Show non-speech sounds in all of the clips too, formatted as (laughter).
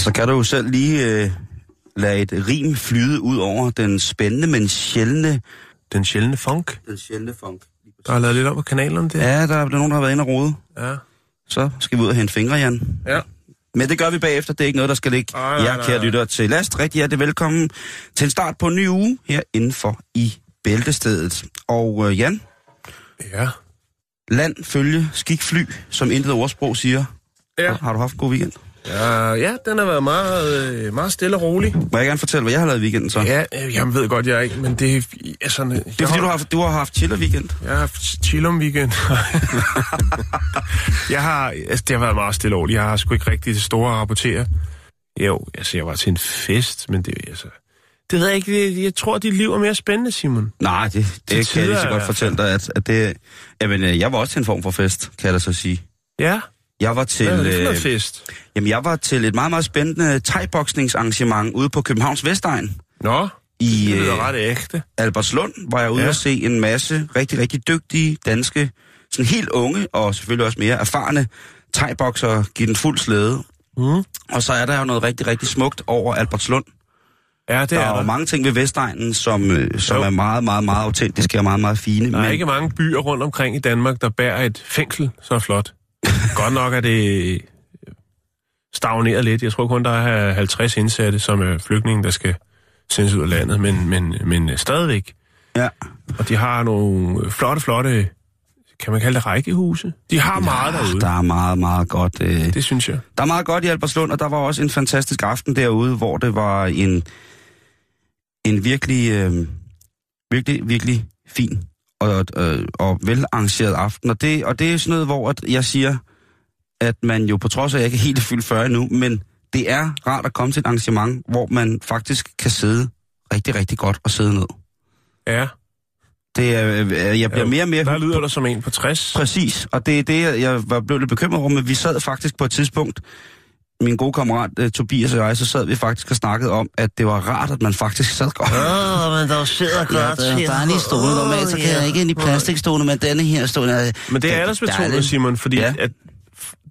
Så kan du jo selv lige øh, lade et rim flyde ud over den spændende, men sjældne... Den sjældne funk. Den sjældne funk. Der er lavet lidt op på kanalerne der. Ja, der er nogen, der har været inde og rode. Ja. Så skal vi ud og hente fingre, Jan. ja. Men det gør vi bagefter. Det er ikke noget, der skal ligge Ej, nej, nej, kære lytter, til last. Rigtig hjertelig velkommen til en start på en ny uge her indenfor i Bæltestedet. Og øh, Jan, Ja. land, følge, skik, fly, som intet ordsprog siger. Ja. Har du haft en god weekend? Ja, ja den har været meget, øh, meget stille og rolig. Må jeg gerne fortælle, hvad jeg har lavet i weekenden så? Ja, øh, jeg ved godt, jeg er ikke, men det er er sådan... Det er fordi, du har, du har haft chiller weekend. Jeg har haft chillum weekend. (laughs) jeg har, altså, det har været meget stille og roligt. Jeg har sgu ikke rigtig det store at rapportere. Jo, altså, jeg var til en fest, men det, altså... Det ved jeg ikke, det, jeg tror, dit liv er mere spændende, Simon. Nej, det, det Til kan jeg lige så godt fortælle dig, at, at det... Jamen, øh, jeg var også til en form for fest, kan jeg da så sige. Ja, Jeg var til... hvad er det for øh, fest? Jamen, jeg var til et meget, meget spændende thai-boksningsarrangement ude på Københavns Vestegn. Nå, I det lyder øh, ret ægte. Albertslund var jeg ude Ja. se en masse rigtig, rigtig dygtige danske, sådan helt unge og selvfølgelig også mere erfarne thai-boksere give den fuld slæde. Mm. Og så er der jo noget rigtig, rigtig smukt over Albertslund. Ja, det Der er er der. mange ting ved Vestegnen, som, øh, som Jo. er meget, meget, meget autentiske og meget, meget fine. Der er ikke mange byer rundt omkring i Danmark, der bærer et fængsel så flot. Godt nok er det stagneret lidt. Jeg tror kun, der er 50 indsatte, som er flygtninge, der skal sendes ud af landet, men, men, men øh, stadigvæk. Ja. Og de har nogle flotte, flotte, kan man kalde det rækkehuse? De har meget derude. Der er meget, meget godt. Øh, Det synes jeg. Der er meget godt i Albertslund, og der var også en fantastisk aften derude, hvor det var en, en virkelig, øh, virkelig, virkelig fin og, øh, og velarrangeret aften. Og det, og det er sådan noget, hvor at jeg siger, at man jo på trods af, at jeg ikke er helt fyldt 40 endnu, men det er rart at komme til et arrangement, hvor man faktisk kan sidde rigtig, rigtig godt og sidde ned. Ja, Det er, øh, jeg bliver mere og mere... der lyder der som en på 60. Præcis, og det er det, jeg- jeg var blevet lidt bekymret over, men vi sad faktisk på et tidspunkt, min gode kammerat uh, Tobias og jeg, så sad vi faktisk og snakkede om, at det var rart, at man faktisk sad godt. Åh, men der sidder godt. Ja, der er dejlige stole. Normalt så kan jeg ikke ind i plastikstole, men denne her er... Men det er er aldersbetonet. Simon, fordi ja. At,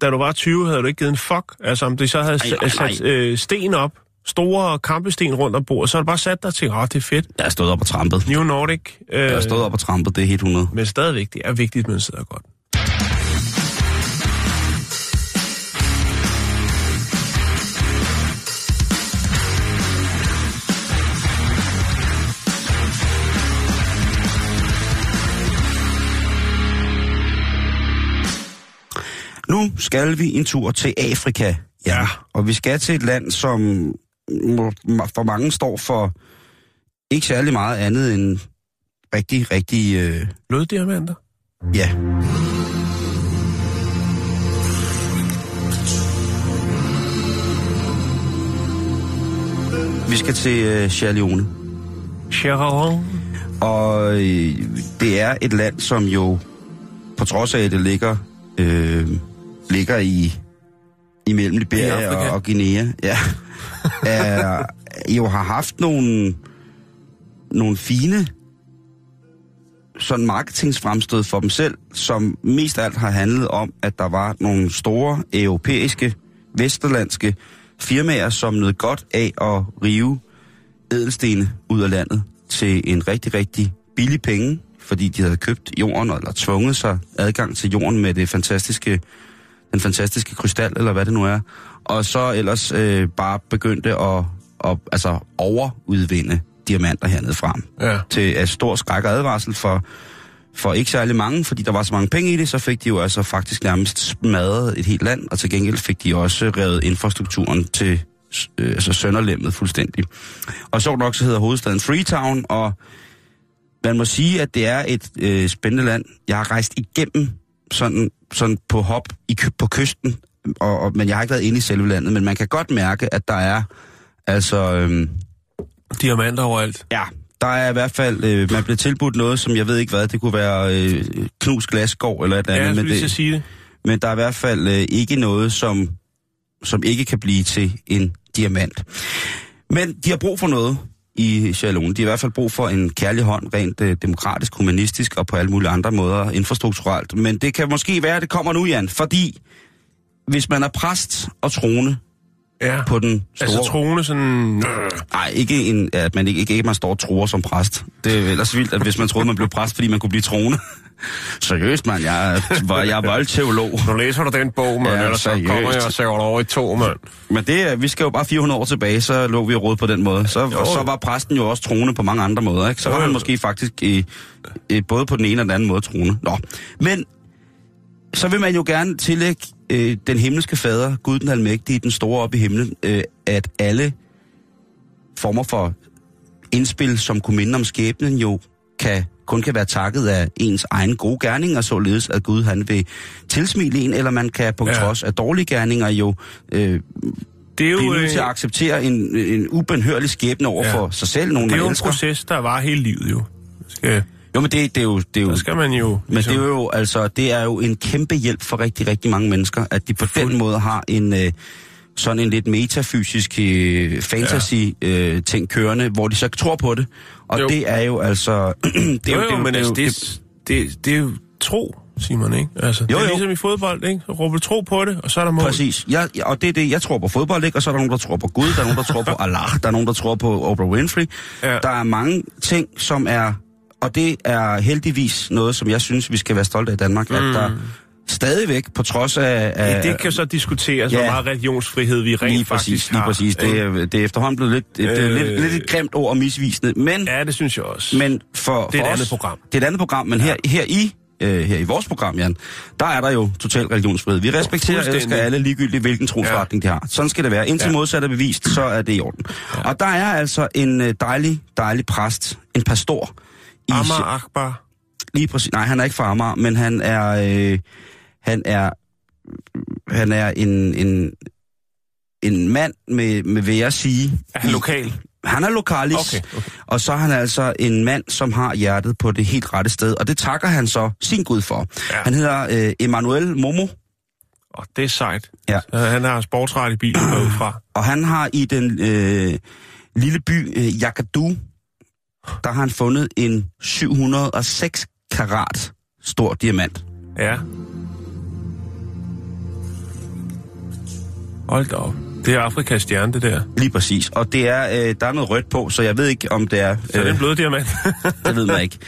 da du var 20, havde du ikke givet en fuck. Altså, om det så havde Ej, nej, sat øh, sten op, store kampesten rundt om bordet, så har du bare sat dig og tænkt, åh, det er fedt. Jeg har stået op og trampet. New Nordic. Øh, Jeg har stået op og trampet, det er helt 100. Men stadigvæk, det er vigtigt, at man sidder godt. Nu skal vi en tur til Afrika. Ja. Og vi skal til et land, som for mange står for ikke særlig meget andet end rigtig, rigtig... Øh, Bloddiamanter? ja. Vi skal til øh, Sierra Leone. Charon? Og øh, det er et land, som jo, på trods af, at det ligger, øh, ligger i imellem Liberia og, og Guinea, ja, (laughs) er, jo har haft nogle, nogle fine sådan marketingsfremstød for dem selv, som mest af alt har handlet om, at der var nogle store europæiske, vesterlandske firmaer, som nød godt af at rive ædelstene ud af landet til en rigtig, rigtig billig penge, fordi de havde købt jorden, eller tvunget sig adgang til jorden med det fantastiske, den fantastiske krystal, eller hvad det nu er. Og så ellers øh, bare begyndte at, at altså overudvinde diamanter hernede frem. Ja. Til af stor skræk og advarsel for, for ikke særlig mange, fordi der var så mange penge i det, så fik de jo altså faktisk nærmest smadret et helt land, og til gengæld fik de også revet infrastrukturen til øh, altså sønderlemmet fuldstændig. Og sjovt nok så hedder hovedstaden Freetown, og man må sige, at det er et øh, spændende land. Jeg har rejst igennem sådan, sådan på hop i, på kysten, og, og, men jeg har ikke været inde i selve landet, men man kan godt mærke, at der er altså... Øh, Diamanter overalt. Ja, der er i hvert fald, øh, man bliver tilbudt noget, som jeg ved ikke hvad, det kunne være øh, knus glasgård eller et eller Ja, andet, jeg men, det, sige det. men der er i hvert fald øh, ikke noget, som, som ikke kan blive til en diamant. Men de har brug for noget i Sierra Leone. De har i hvert fald brug for en kærlig hånd, rent øh, demokratisk, humanistisk og på alle mulige andre måder infrastrukturelt. Men det kan måske være, at det kommer nu, Jan, fordi hvis man er præst og troende Ja. på den store... Altså troende sådan... Nej, ikke en, at man ikke, ikke, ikke man står og tror som præst. Det er ellers vildt, at hvis man troede, man blev præst, fordi man kunne blive troende. Seriøst, mand. Jeg, er- jeg er voldteolog. Nu læser du den bog, mand, Ja, så kommer jeg og sæver over i to, mand. Men det, vi skal jo bare 400 år tilbage, så lå vi råd på den måde. Så, Jo. så var præsten jo også troende på mange andre måder. Ikke? Så var Jo, han jo. måske faktisk i, i, både på den ene og den anden måde troende. Nå. Men så vil man jo gerne tillægge øh, den himmelske fader, Gud den almægtige, den store op i himlen, øh, at alle former for indspil, som kunne minde om skæbnen, jo kan, kun kan være takket af ens egen gode gerninger, således at Gud han vil tilsmile en, eller man kan på Ja. trods af dårlige gerninger jo øh, Det er jo, blive nødt øh, til at acceptere en, en ubenhørlig skæbne over Ja. for sig selv, nogen det er jo en elsker. proces, der var hele livet jo. Skal, Jo, men det, det er jo... Det er jo så skal man jo... men det er jo altså, det er jo en kæmpe hjælp for rigtig, rigtig mange mennesker, at de på den måde har en øh, sådan en lidt metafysisk øh, fantasy-ting kørende, hvor de så tror på det. Og Jo. det er jo altså... (clears throat) (clears throat) det er jo, jo, men det altså, jo- det, det, det er jo tro, Simon, ikke? Altså, Jo, det er jo. ligesom i fodbold, ikke? Du tro på det, og så er der mål. Præcis. Jeg, jeg- og det er det, jeg tror på fodbold, ikke? Og så er der nogen, der tror på Gud, der er nogen, der tror på (laughs) Allah, der er nogen, der tror på Oprah Winfrey. Ja. Der er mange ting, som er... Og det er heldigvis noget, som jeg synes, vi skal være stolte af i Danmark, mm. at der stadigvæk, på trods af... af Ja, det kan så diskuteres, Ja. hvor meget religionsfrihed vi rent lige faktisk præcis, lige har. præcis. Det er, det er efterhånden blevet lidt, det er Øh. lidt, lidt et grimt ord og misvisende, men, Ja, det synes jeg også. men for, Det er for et os, andet program. Det er et andet program, men her, her i øh, her i vores program, Jan, der er der jo total religionsfrihed. Vi respekterer og elsker alle ligegyldigt, hvilken trosretning de har. Sådan skal det være. Indtil Ja. modsat er bevist, så er det i orden. Og der er altså en øh, dejlig, dejlig præst, en pastor. I Amar Akbar. Lige præcis. Nej, han er ikke fra Amager, men han er... Øh, han er... Han er en, en, en mand med, med, vil jeg sige... Er han lokal? Han er lokalis, Okay, okay. og så er han altså en mand, som har hjertet på det helt rette sted, og det takker han så sin Gud for. Ja. Han hedder øh, Emanuel Momo, Og det er sejt. Ja. Så Han har sportsret i bilen (clears throat) fra. og han har i den øh, lille by øh, Yakadu, der har han fundet en 706 karat stor diamant. Ja. Hold da op. Det er Afrikas stjerne, det der. Lige præcis. Og det er, øh, der er noget rødt på, så jeg ved ikke, om det er... Så øh. det er en blød diamant. (laughs) det ved man ikke.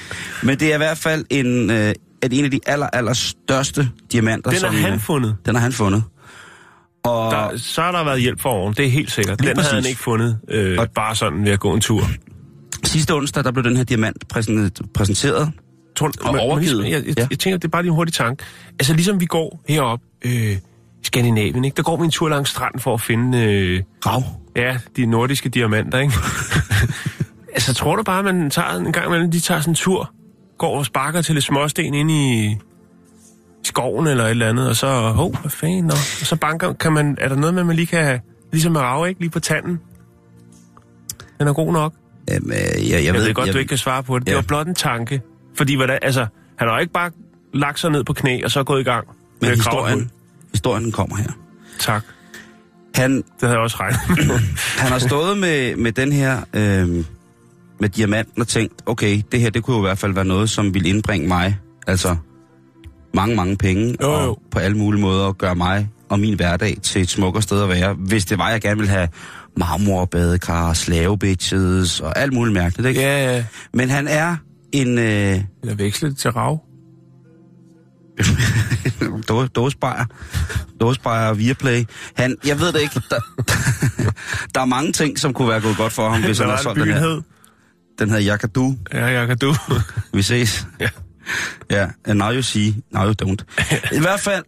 Men det er i hvert fald en, øh, at en af de aller, aller største diamanter, Den har som... han øh, fundet. Den har han fundet. Og Der, så har der været hjælp for oven, det er helt sikkert. Lige Den havde han præcis. ikke fundet øh, Og- bare sådan ved at gå en tur. sidste onsdag, der blev den her diamant præsenteret. Tror, Og overgivet. Jeg, jeg, Ja. jeg tænker, det er bare lige en hurtig tanke. Altså ligesom vi går herop øh, Skandinavien, ikke? der går vi en tur langs stranden for at finde øh, Rav. ja, de nordiske diamanter. Ikke? (laughs) altså tror du bare, man tager en gang imellem, de tager sådan en tur, går og sparker til lidt småsten ind i skoven eller et eller andet, og så, hov, hvad fanden, og, og så banker, kan man, er der noget med, man lige kan, ligesom med rav, ikke, lige på tanden? Den er god nok. Jamen, øh, jeg, jeg, Jeg ved, ved godt, jeg, du ikke kan svare på det. Det Ja. var blot en tanke. Fordi, hvordan, altså, han har jo ikke bare lagt sig ned på knæ, og så gået i gang. Men historien. Historien kommer her. Tak. Han, Det havde jeg også regnet (clears throat) han har stået med, med den her, øh, med diamanten og tænkt, okay, det her, det kunne jo i hvert fald være noget, som ville indbringe mig, altså mange, mange penge, Jo, og jo. på alle mulige måder gøre mig og min hverdag til et smukkere sted at være, hvis det var, jeg gerne ville have marmor, badekar, slavebitches og alt muligt mærkeligt, ikke? ja, ja. Men han er en øh, Eller veksle det til rav. (laughs) då- dåsebajer. Dåsebajer og Viaplay. Han, jeg ved det ikke. Der, (laughs) der er mange ting, som kunne være gået godt for ham, hvis han havde solgt den her. hed? Den hedder Yakadu. Ja, jeg kan du. (laughs) Vi ses. ja. Ja, and now you see, now you don't. I hvert fald,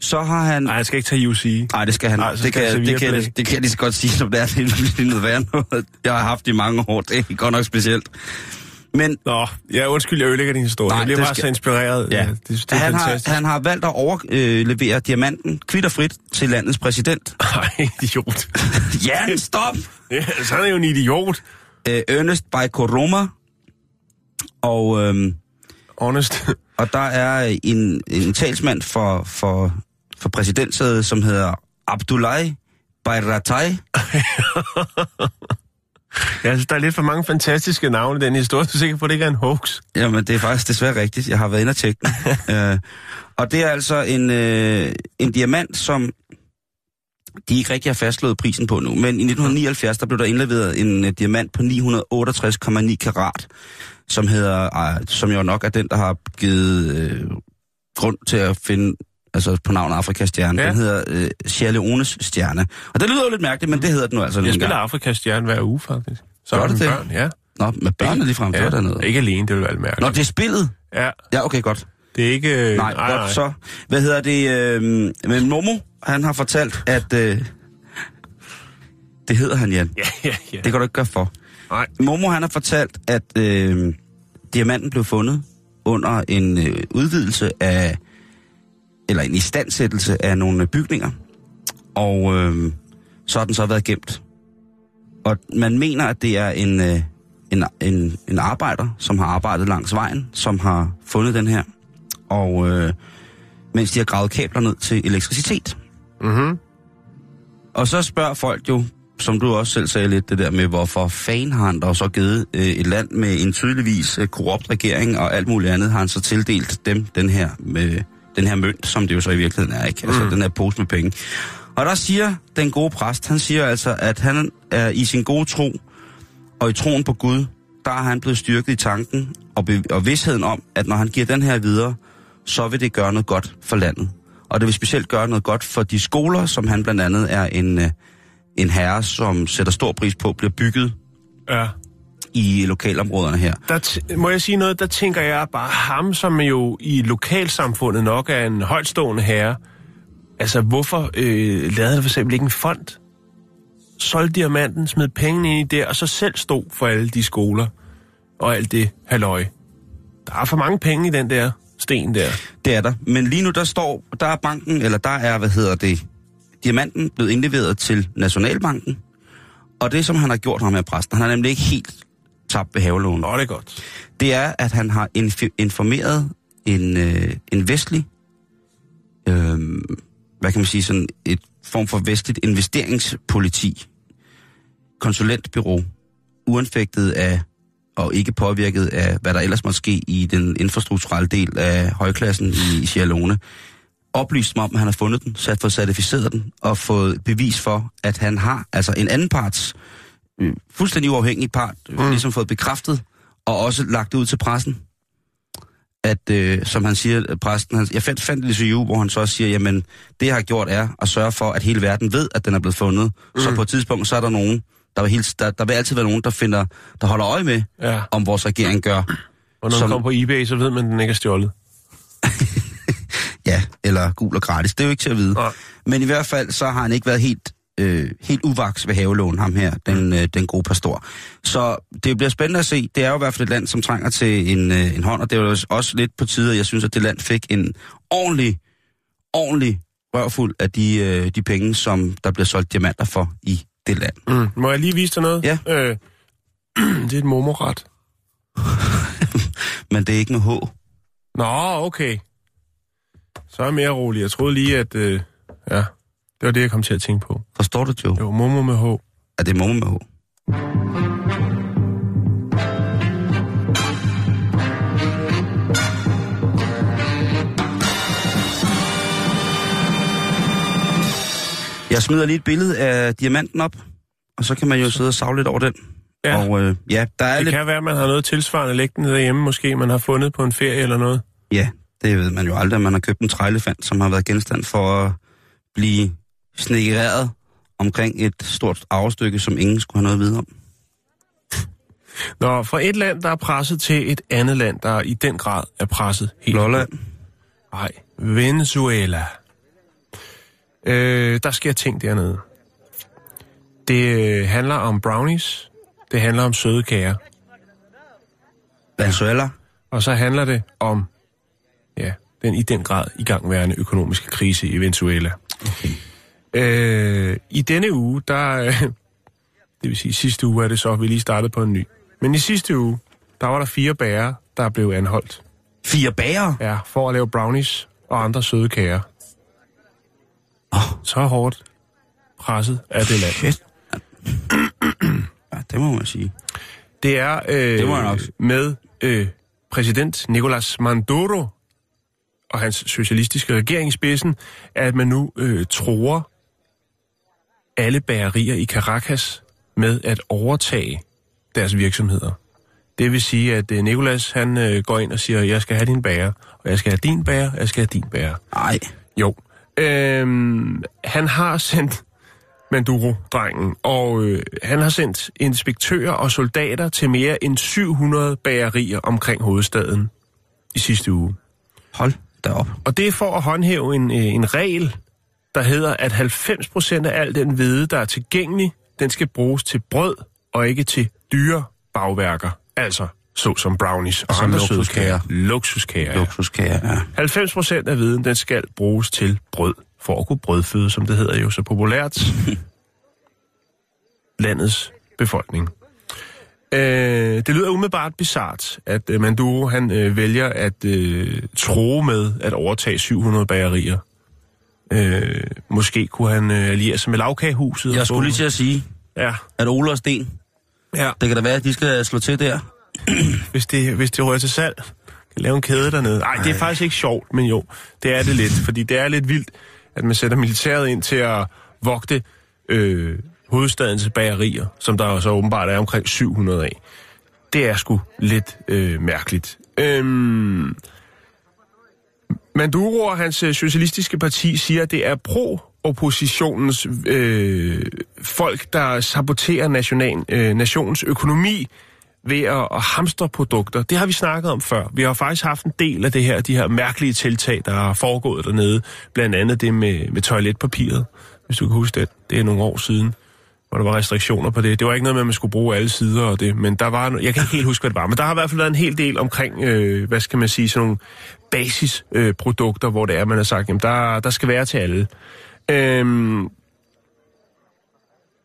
så har han... Nej, jeg skal ikke tage UC. Nej, det skal han. Ej, så det, skal kan, han det, kan, det, det kan jeg lige så godt sige, som det er. Det er noget værre noget, jeg har haft i mange år. Det er godt nok specielt. Men Nå, ja, undskyld, jeg ødelægger din historie. Nej, jeg bliver bare skal- så inspireret. Ja. Det, det er han, fantastisk. har, han har valgt at overlevere diamanten kvitterfrit til landets præsident. (laughs) Ej, idiot. (laughs) Jan, stop! (laughs) Ja, han er jo en idiot. Øh, Ernest Baikoroma. Og, øhm, Honest. og der er en, en talsmand for, for, for præsidentsædet, som hedder Abdullahi Bayratai. Ja, altså, der er lidt for mange fantastiske navne i den historie. Jeg er sikker på, at det ikke er en hoax. Jamen, det er faktisk desværre rigtigt. Jeg har været inde og tjekke den. (laughs) øh, og det er altså en, øh, en diamant, som de ikke rigtig har fastslået prisen på nu. Men i 1979, der blev der indleveret en øh, diamant på 968,9 karat, som hedder, øh, som jo nok er den, der har givet øh, grund til at finde altså på navn Afrikas stjerne. Ja. Den hedder øh, Sierra Leones stjerne. Og det lyder jo lidt mærkeligt, men det hedder den nu altså Jeg spiller engang. Afrikas stjerne hver uge, faktisk. Så Gør det det? børn, ja. Nå, med børnene lige frem, det var dernede. Ikke alene, det vil være mærkeligt. Nå, det er spillet? Ja, Ja, okay, godt. det er ikke... øh, Nej, nej, godt så. Hvad hedder det? Øh, men Momo, han har fortalt, at... Øh, det hedder han, Jan. Ja, ja, ja. Det kan du ikke gøre for. Nej. Momo, han har fortalt, at øh, diamanten blev fundet under en øh, udvidelse af... Eller en istandsættelse af nogle bygninger. Og øh, så har den så været gemt. Og man mener, at det er en, øh, en, en, en arbejder, som har arbejdet langs vejen, som har fundet den her. Og øh, mens de har gravet kabler ned til elektricitet. Mm-hmm. Og så spørger folk jo, som du også selv sagde lidt, det der med, hvorfor fan har han dog så givet øh, et land med en tydeligvis øh, korrupt regering og alt muligt andet, har han så tildelt dem den her, med, den her mønt, som det jo så i virkeligheden er, ikke? Altså Mm. den her pose med penge. Og der siger den gode præst, han siger altså, at han er i sin gode tro, og i troen på Gud, der er han blevet styrket i tanken og, bev- og vidsheden om, at når han giver den her videre, så vil det gøre noget godt for landet. Og det vil specielt gøre noget godt for de skoler, som han blandt andet er en, øh, en herre, som sætter stor pris på, bliver bygget Ja. I lokalområderne her. Der må jeg sige noget, der tænker jeg bare ham, som jo i lokalsamfundet nok er en højtstående herre. Altså, hvorfor øh, lavede han for eksempel ikke en fond? Solgte diamanten, smed pengene ind i der, og så selv stod for alle de skoler og alt det halløj. Der er for mange penge i den der sten der. Det er der. Men lige nu, der står, der er banken, eller der er, hvad hedder det, diamanten blevet indleveret til Nationalbanken. Og det, som han har gjort ham med præsten, han har nemlig ikke helt tabt ved havelån. Nå, det er godt. det er, at han har inf- informeret en, øh, en vestlig, øh, hvad kan man sige, sådan et form for vestligt investeringspoliti, konsulentbyrå, uanfægtet af og ikke påvirket af, hvad der ellers måtte ske i den infrastrukturelle del af højklassen i, i Sierra Leone, oplyst mig om, at han har fundet den, sat for certificeret den, og fået bevis for, at han har altså en anden parts, øh, fuldstændig uafhængig part, mm. ligesom fået bekræftet, og også lagt det ud til pressen, at, øh, som han siger, øh, præsten, han, jeg fandt, fandt det i CU, hvor han så også siger, jamen, det jeg har gjort er at sørge for, at hele verden ved, at den er blevet fundet. Mm. Så på et tidspunkt, så er der nogen, der vil, helt, der, der vil altid være nogen, der finder, der holder øje med, Ja. om vores regering gør. Og når Som- man kommer på eBay, så ved man, at den ikke er stjålet. (laughs) Ja, eller gul og gratis. Det er jo ikke til at vide. Nej. Men i hvert fald, så har han ikke været helt, øh, helt uvaks ved havelån, ham her, den, øh, den gode pastor. Så det bliver spændende at se. Det er jo i hvert fald et land, som trænger til en, øh, en hånd, og det er jo også lidt på tide, at jeg synes, at det land fik en ordentlig, ordentlig rørfuld af de, øh, de penge, som der bliver solgt diamanter for i det land. Mm. Må jeg lige vise dig noget? Ja. Øh, (clears throat) det er et momoret. (laughs) Men det er ikke med H. Nå, okay. Så er jeg mere rolig. Jeg troede lige, at... Øh, ja, det var det, jeg kom til at tænke på. Forstår du, Joe? Jo, momo med H. Er det Momo med H? Jeg smider lige et billede af diamanten op, og så kan man jo sidde og savle lidt over den. Ja. Og øh, ja, der er Det lidt... kan være, at man har noget tilsvarende liggende derhjemme, måske man har fundet på en ferie eller noget. Ja, det ved man jo aldrig. Man har købt en trælefant, som har været genstand for at blive snegereret omkring et stort arvestykke, som ingen skulle have noget at vide om. Nå, fra et land, der er presset til et andet land, der i den grad er presset helt. Lolland. Nej, Venezuela. Øh, der sker ting dernede. Det øh, handler om brownies. Det handler om søde kager. Venezuela. Og så handler det om, ja, den i den grad igangværende økonomiske krise i Venezuela. Okay. Øh, I denne uge, der, øh, (laughs) det vil sige sidste uge er det så, vi lige startede på en ny. Men i sidste uge, der var der fire bærer, der blev anholdt. Fire bager. Ja, for at lave brownies og andre søde kager. Åh, Så hårdt presset af det land. shit. (clears throat) Ja, det må man sige. Det er øh, Det må nok. med øh, præsident Nicolas Maduro og hans socialistiske regering i spidsen, at man nu øh, tror alle bagerier i Caracas med at overtage deres virksomheder. Det vil sige, at øh, Nicolas han øh, går ind og siger, jeg skal have din bager, og jeg skal have din bager, og jeg skal have din bager. Ej, Jo. Øhm, han har sendt Manduro-drengen, og øh, han har sendt inspektører og soldater til mere end 700 bagerier omkring hovedstaden i sidste uge. hold da op. Og det er for at håndhæve en, øh, en regel, der hedder, at 90% af al den hvede, der er tilgængelig, den skal bruges til brød og ikke til dyre bagværker. Altså såsom brownies og Altså andre luksuskager. kager. Luksuskager. ja. Luksuskager, ja. 90 procent af viden, den skal bruges til brød, for at kunne brødføde, som det hedder jo så populært, (laughs) landets befolkning. Øh, det lyder umiddelbart bizart, at øh, Manduro han øh, vælger at øh, tro med at overtage 700 bagerier. Øh, måske kunne han øh, alliere sig med lavkagehuset. Jeg skulle lige til at sige, Ja, at Ole og Sten, ja. det kan da være, at de skal slå til der. (clears throat) hvis det, hvis det rører til salg. Kan lave en kæde dernede. Nej, det er faktisk ikke sjovt, men jo, det er det lidt. Fordi det er lidt vildt, at man sætter militæret ind til at vogte øh, hovedstadens bagerier, som der så åbenbart er omkring 700 af. Det er sgu lidt øh, mærkeligt. Øhm, Manduro og hans øh, socialistiske parti siger, at det er pro-oppositionens øh, folk, der saboterer national, øh, nationens økonomi ved at, at hamstre produkter. Det har vi snakket om før. Vi har faktisk haft en del af det her, de her mærkelige tiltag, der er foregået dernede. Blandt andet det med, med toiletpapiret, hvis du kan huske det. Det er nogle år siden, hvor der var restriktioner på det. Det var ikke noget med, at man skulle bruge alle sider og det, men der var, jeg kan ikke helt huske, hvad det var, men der har i hvert fald været en hel del omkring, øh, hvad skal man sige, sådan nogle basisprodukter, øh, hvor det er, man har sagt, jamen der, der skal være til alle. Øhm,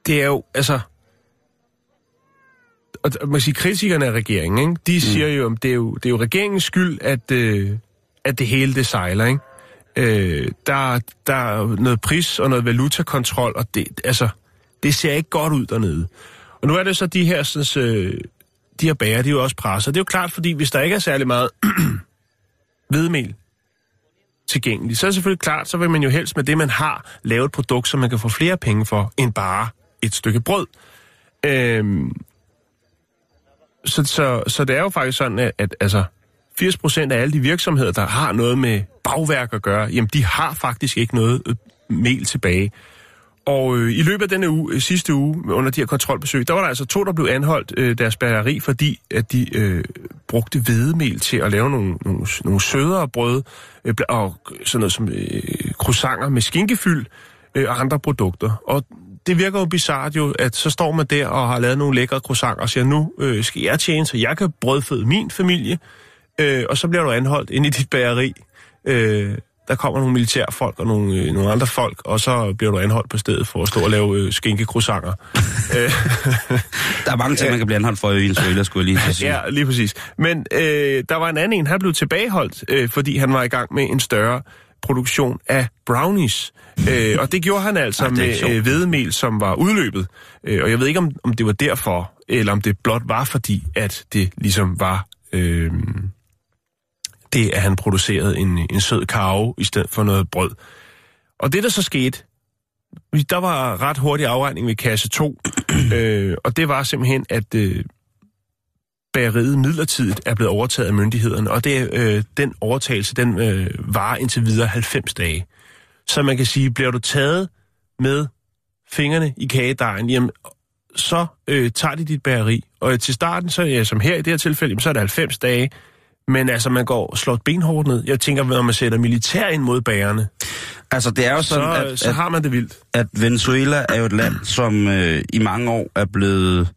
det er jo, altså, og man kan sige, kritikerne af regeringen, ikke? de siger jo, at det er jo, det er jo regeringens skyld, at, øh, at det hele det sejler. Ikke? Øh, der, der er noget pris og noget valutakontrol, og det, altså, det ser ikke godt ud dernede. Og nu er det så de her, sådan, øh, de her bager, de er jo også presset. Det er jo klart, fordi hvis der ikke er særlig meget (clears throat) hvedemel tilgængeligt, så er det selvfølgelig klart, så vil man jo helst med det, man har, lave et produkt, som man kan få flere penge for, end bare et stykke brød. Øhm, så, så, så det er jo faktisk sådan, at, at altså, 80% af alle de virksomheder, der har noget med bagværk at gøre, jamen de har faktisk ikke noget øh, mel tilbage. Og øh, i løbet af denne uge, øh, sidste uge, under de her kontrolbesøg, der var der altså to, der blev anholdt øh, deres bageri, fordi at de øh, brugte hvedemel til at lave nogle, nogle, nogle sødere brød, øh, og sådan noget som øh, croissanter med skinkefyld øh, og andre produkter. Og det virker jo bizart jo, at så står man der og har lavet nogle lækre croissanter og siger, nu øh, skal jeg tjene, så jeg kan brødføde min familie, øh, og så bliver du anholdt ind i dit bageri. Øh, der kommer nogle militærfolk og nogle, øh, nogle andre folk, og så bliver du anholdt på stedet for at stå og lave øh, skinkekroissanter. (laughs) øh, Der er mange ting, man kan blive anholdt for i Venezuela, skulle jeg lige sige. ja, lige præcis. Men øh, der var en anden en, han blev tilbageholdt, øh, fordi han var i gang med en større produktion af brownies. Øh, og det gjorde han altså ikke med øh, hvedemel, som var udløbet. Øh, og jeg ved ikke, om, om det var derfor, eller om det blot var fordi, at det ligesom var... Øh, det, at han producerede en, en sød kage i stedet for noget brød. Og det, der så skete, der var ret hurtig afregning ved kasse 2, (clears throat) øh, og det var simpelthen, at øh, bageriet midlertidigt er blevet overtaget af myndighederne, og det, øh, den overtagelse, den øh, varer indtil videre 90 dage. Så man kan sige, bliver du taget med fingrene i kagedejen, jamen, så øh, tager de dit bageri. Og til starten, så ja, som her i det her tilfælde, jamen, så er det 90 dage, men altså, man går slår benhårdt ned. Jeg tænker, når man sætter militær ind mod bagerne, Altså, det er jo så, sådan, at, at, så at, har man det vildt. at Venezuela er jo et land, som øh, i mange år er blevet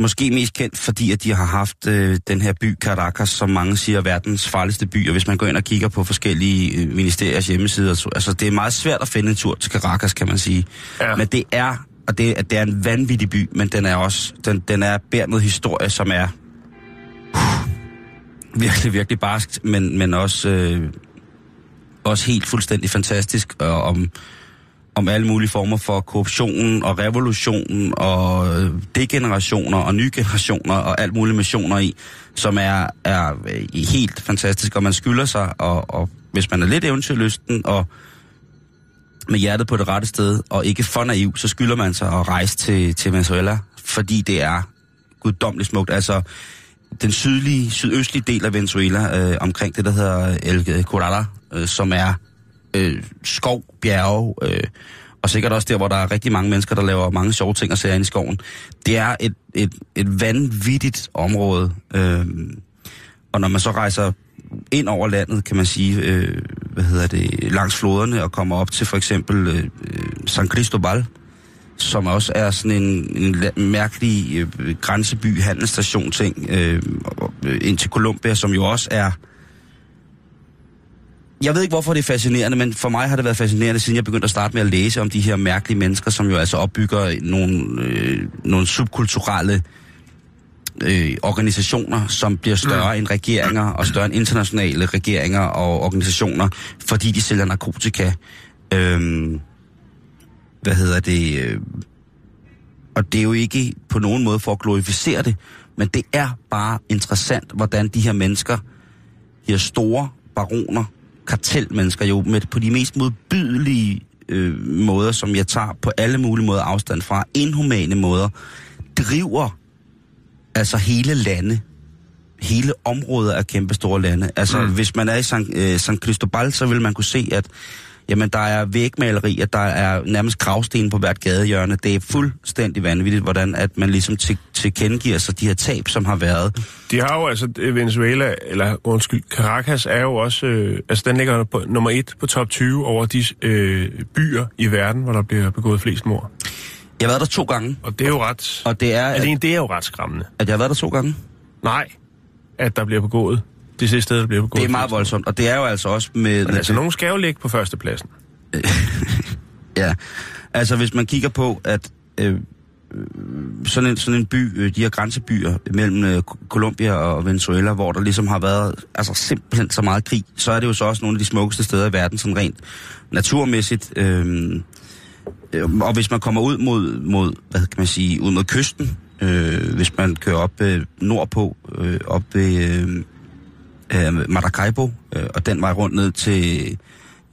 Måske mest kendt, fordi at de har haft øh, den her by, Caracas, som mange siger er verdens farligste by. Og hvis man går ind og kigger på forskellige øh, ministeriers hjemmesider, så, altså det er meget svært at finde en tur til Caracas, kan man sige. Ja. Men det er, og det, det er en vanvittig by, men den er også, den, den er noget historie, som er uh, virkelig, virkelig barskt, men, men også, øh, også helt fuldstændig fantastisk, og om, om alle mulige former for korruptionen og revolutionen og øh, degenerationer og nye generationer og alt mulige missioner i, som er, er øh, helt fantastisk, og man skylder sig, og, og hvis man er lidt eventyrlysten og med hjertet på det rette sted, og ikke for naiv, så skylder man sig at rejse til, til Venezuela, fordi det er guddommeligt smukt. Altså, den sydlige, sydøstlige del af Venezuela, øh, omkring det, der hedder El Corala, øh, som er øh, skov, bjerge, øh, og sikkert også der, hvor der er rigtig mange mennesker, der laver mange sjove ting og ser ind i skoven. Det er et, et, et vanvittigt område. Øh, og når man så rejser ind over landet, kan man sige, øh, hvad hedder det, langs floderne og kommer op til for eksempel øh, øh San Cristobal, som også er sådan en, en mærkelig øh, grænseby, handelsstation ting, øh, øh, ind til Colombia, som jo også er jeg ved ikke, hvorfor det er fascinerende, men for mig har det været fascinerende, siden jeg begyndte at starte med at læse om de her mærkelige mennesker, som jo altså opbygger nogle, øh, nogle subkulturelle øh, organisationer, som bliver større mm. end regeringer, og større end internationale regeringer og organisationer, fordi de sælger narkotika. Øh, hvad hedder det? Øh, og det er jo ikke på nogen måde for at glorificere det, men det er bare interessant, hvordan de her mennesker, de her store baroner, kartelmennesker jo med på de mest modbydelige øh, måder, som jeg tager på alle mulige måder afstand fra, inhumane måder, driver altså hele lande, hele områder af kæmpe store lande. Altså, mm. hvis man er i San, øh, San Cristobal, så vil man kunne se, at jamen, der er vægmalerier, der er nærmest gravsten på hvert gadehjørne. Det er fuldstændig vanvittigt, hvordan at man ligesom til, tilkendegiver sig de her tab, som har været. De har jo altså, øh, Venezuela, eller undskyld, Caracas er jo også, øh, altså den ligger på nummer et på top 20 over de øh, byer i verden, hvor der bliver begået flest mord. Jeg har været der to gange, Og det er jo ret, og det er, at, alene det er jo ret skræmmende. at jeg har været der to gange. Nej, at der bliver begået. Det sidste sted, der bliver begået. Det er meget voldsomt, og det er jo altså også med... Men altså, nogen skal jo ligge på førstepladsen. (laughs) Ja, altså hvis man kigger på, at øh, øh, sådan, en, sådan en by, øh, de her grænsebyer mellem øh, Colombia og Venezuela, hvor der ligesom har været altså simpelthen så meget krig, så er det jo så også nogle af de smukkeste steder i verden, sådan rent naturmæssigt. Øh, øh, og hvis man kommer ud mod, mod, hvad kan man sige, ud mod kysten, øh, hvis man kører op øh, nordpå, øh, op ved øh, øh, Maracaibo, øh, og den vej rundt ned til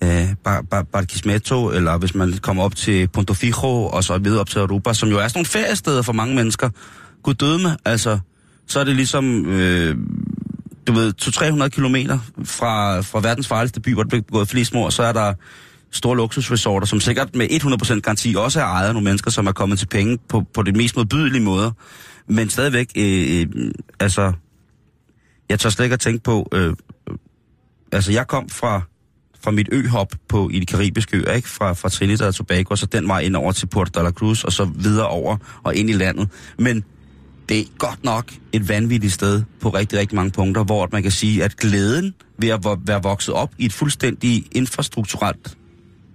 øh, Bar- Bar- Barquisimeto, eller hvis man kommer op til Punto Fijo, og så videre op til Aruba, som jo er sådan nogle feriesteder for mange mennesker. Gud døde med, altså, så er det ligesom, øh, du ved, 200-300 kilometer fra, fra verdens farligste by, hvor der bliver begået flest mord, så er der store luksusresorter, som sikkert med 100% garanti også er ejet af nogle mennesker, som er kommet til penge på, på det mest modbydelige måder. Men stadigvæk, øh, øh, altså, jeg tør slet ikke at tænke på, øh, øh, altså jeg kom fra, fra mit øhop på, i de karibiske øer, ikke? Fra, fra Trinidad og Tobago, og så den vej ind over til Puerto de la Cruz, og så videre over og ind i landet. Men det er godt nok et vanvittigt sted på rigtig, rigtig mange punkter, hvor man kan sige, at glæden ved at være vokset op i et fuldstændig infrastrukturelt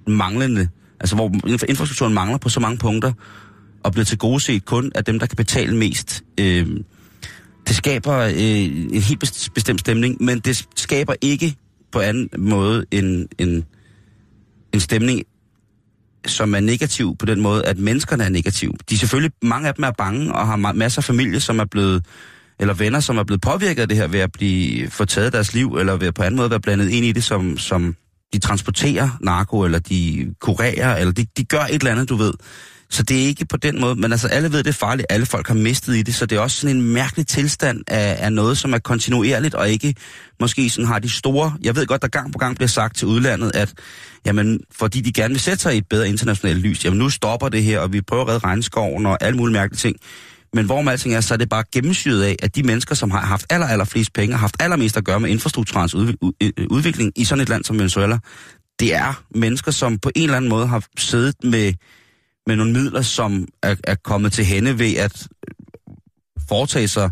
manglende, altså hvor infrastrukturen mangler på så mange punkter, og bliver til gode set kun af dem, der kan betale mest. Øh, det skaber øh, en helt bestemt stemning, men det skaber ikke på anden måde en, en, en stemning, som er negativ på den måde, at menneskerne er negative. De er selvfølgelig, mange af dem er bange og har ma- masser af familie, som er blevet, eller venner, som er blevet påvirket af det her ved at blive få taget deres liv, eller ved at på anden måde være blandet ind i det, som, som de transporterer narko, eller de kurerer, eller de, de gør et eller andet, du ved. Så det er ikke på den måde, men altså alle ved, det er farligt. Alle folk har mistet i det, så det er også sådan en mærkelig tilstand af, af noget, som er kontinuerligt, og ikke måske sådan har de store... Jeg ved godt, der gang på gang bliver sagt til udlandet, at jamen, fordi de gerne vil sætte sig i et bedre internationalt lys, jamen nu stopper det her, og vi prøver at redde regnskoven og alle mulige mærkelige ting. Men hvor alting er, så er det bare gennemsyret af, at de mennesker, som har haft aller, aller flest penge, har haft allermest at gøre med infrastrukturens udvikling i sådan et land som Venezuela, det er mennesker, som på en eller anden måde har siddet med, med nogle midler, som er, er kommet til hende ved at foretage sig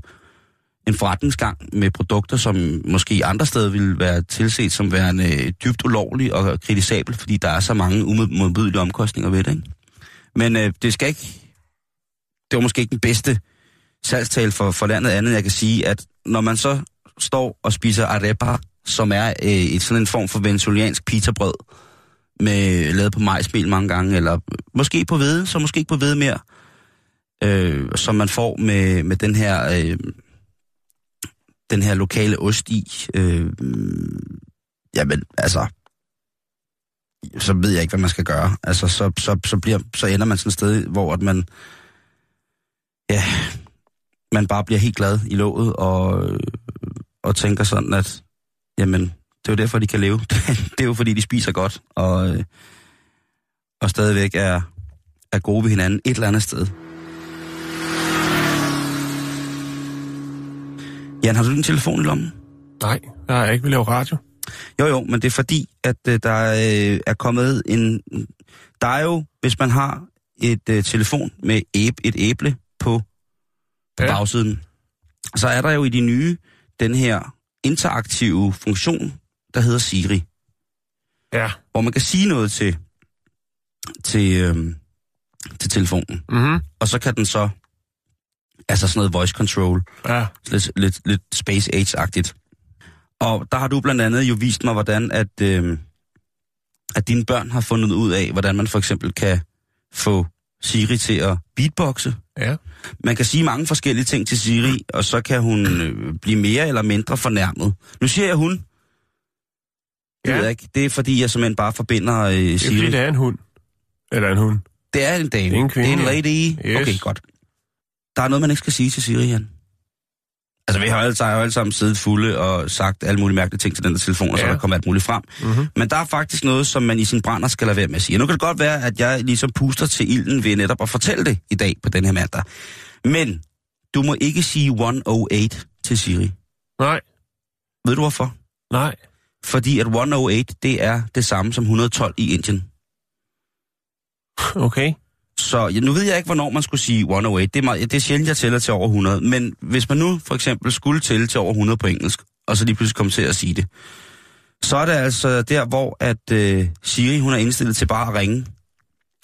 en forretningsgang med produkter, som måske andre steder ville være tilset som værende dybt ulovlig og kritisabelt, fordi der er så mange umodbydelige omkostninger ved det. Ikke? Men øh, det skal ikke... Det var måske ikke den bedste salgstal for, for landet andet. Jeg kan sige, at når man så står og spiser arepa, som er øh, et sådan en form for venezuelansk pizzabrød, med, lavet på majsmel mange gange, eller måske på hvede, så måske ikke på hvede mere, øh, som man får med, med den her... Øh, den her lokale ost i. Øh, jamen, altså, så ved jeg ikke, hvad man skal gøre. Altså, så, så, så, bliver, så ender man sådan et sted, hvor at man, ja, man bare bliver helt glad i låget, og, og tænker sådan, at, jamen, det er jo derfor, de kan leve. (laughs) det er jo fordi, de spiser godt, og, og stadigvæk er, er gode ved hinanden et eller andet sted. Jan, har du din telefon i lommen? Nej, jeg har ikke vil lave radio. Jo, jo, men det er fordi, at øh, der øh, er kommet en... Der er jo, hvis man har et øh, telefon med æb, et æble på, på Ja. ja. bagsiden, så er der jo i de nye den her interaktive funktion, der hedder Siri, Ja. hvor man kan sige noget til, til, øh, til telefonen. Mm-hmm. Og så kan den så, altså sådan noget voice control, Ja. lidt, lidt, lidt Space Age-agtigt. Og der har du blandt andet jo vist mig, hvordan at, øh, at dine børn har fundet ud af, hvordan man for eksempel kan få Siri til at beatboxe. Ja. Man kan sige mange forskellige ting til Siri, og så kan hun øh, blive mere eller mindre fornærmet. Nu siger jeg hun. Det Ja. jeg ikke. Det er fordi, jeg simpelthen bare forbinder øh, Det er Siri. fordi, det er en hund. Eller en hund. Det er en dame. Det er en kvinde, Det er en lady. Yes. Okay, godt. Der er noget, man ikke skal sige til Siri, Jan. Altså, vi har jo alle, har jo alle sammen siddet fulde og sagt alle mulige mærkelige ting til den der telefon, og så Ja. er der kommet alt muligt frem. Mm-hmm. Men der er faktisk noget, som man i sin brænder skal lade være med at sige. Og nu kan det godt være, at jeg ligesom puster til ilden ved netop at fortælle det i dag på den her mandag. Men du må ikke sige 108 til Siri. Nej. Ved du hvorfor? Nej. Fordi at 108, det er det samme som 112 i Indien. Okay. Så ja, nu ved jeg ikke, hvornår man skulle sige 108. Det er, meget, det er sjældent, jeg tæller til over 100. Men hvis man nu for eksempel skulle tælle til over 100 på engelsk, og så lige pludselig komme til at sige det, så er det altså der, hvor at øh, Siri, hun er indstillet til bare at ringe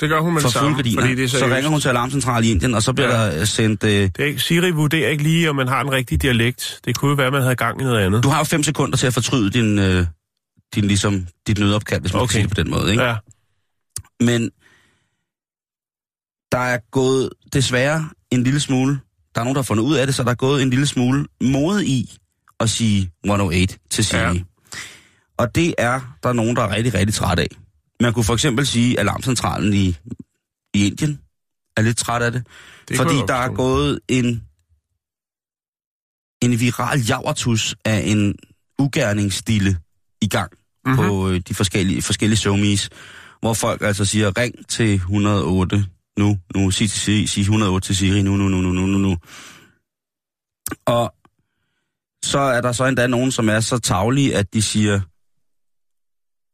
Det gør hun med for det samme, fordi det er så ringer hun til alarmcentral i Indien, og så bliver Ja. der sendt... Øh, Det er ikke, Siri vurderer ikke lige, om man har en rigtig dialekt. Det kunne jo være, at man havde gang i noget andet. du har jo fem sekunder til at fortryde din, øh, din, ligesom, dit nødopkald, hvis man okay. Kan sige det på den måde. Ikke? Ja. Men der er gået desværre en lille smule, der er nogen, der har fundet ud af det, så der er gået en lille smule mode i at sige 108 til Siri. Ja. Og det er der nogen, der er rigtig, rigtig træt af. Man kunne for eksempel sige, at alarmcentralen i, i Indien er lidt træt af det. Det fordi der er gået en, en viral javertus af en ugerningsstille i gang Mhm. mm-hmm. på øh, de forskellige, forskellige somies, hvor folk altså siger, ring til 108 nu, nu, sig, til Siri, sig 108 til Siri nu, nu, nu, nu, nu, nu, nu. Og så er der så endda nogen, som er så tavlige, at de siger,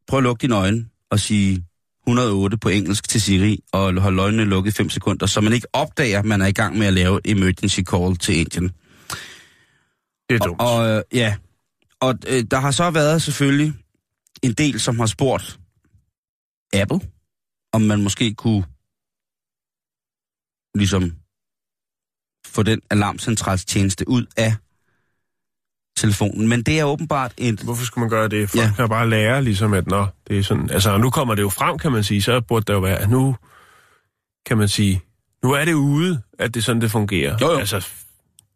prøv at lukke dine øjne og sige 108 på engelsk til Siri, og holde øjnene lukket 5 sekunder, så man ikke opdager, at man er i gang med at lave emergency call til Indien. Det er dumt. Og, og øh, ja, og øh, der har så været selvfølgelig en del, som har spurgt Apple, om man måske kunne ligesom få den alarmcentralstjeneste ud af telefonen. Men det er åbenbart et... Hvorfor skulle man gøre det? Folk Ja. kan bare lære, ligesom at, nå, det er sådan... Altså, nu kommer det jo frem, kan man sige, så burde der jo være, nu kan man sige, nu er det ude, at det er sådan, det fungerer. Jo, jo. Altså,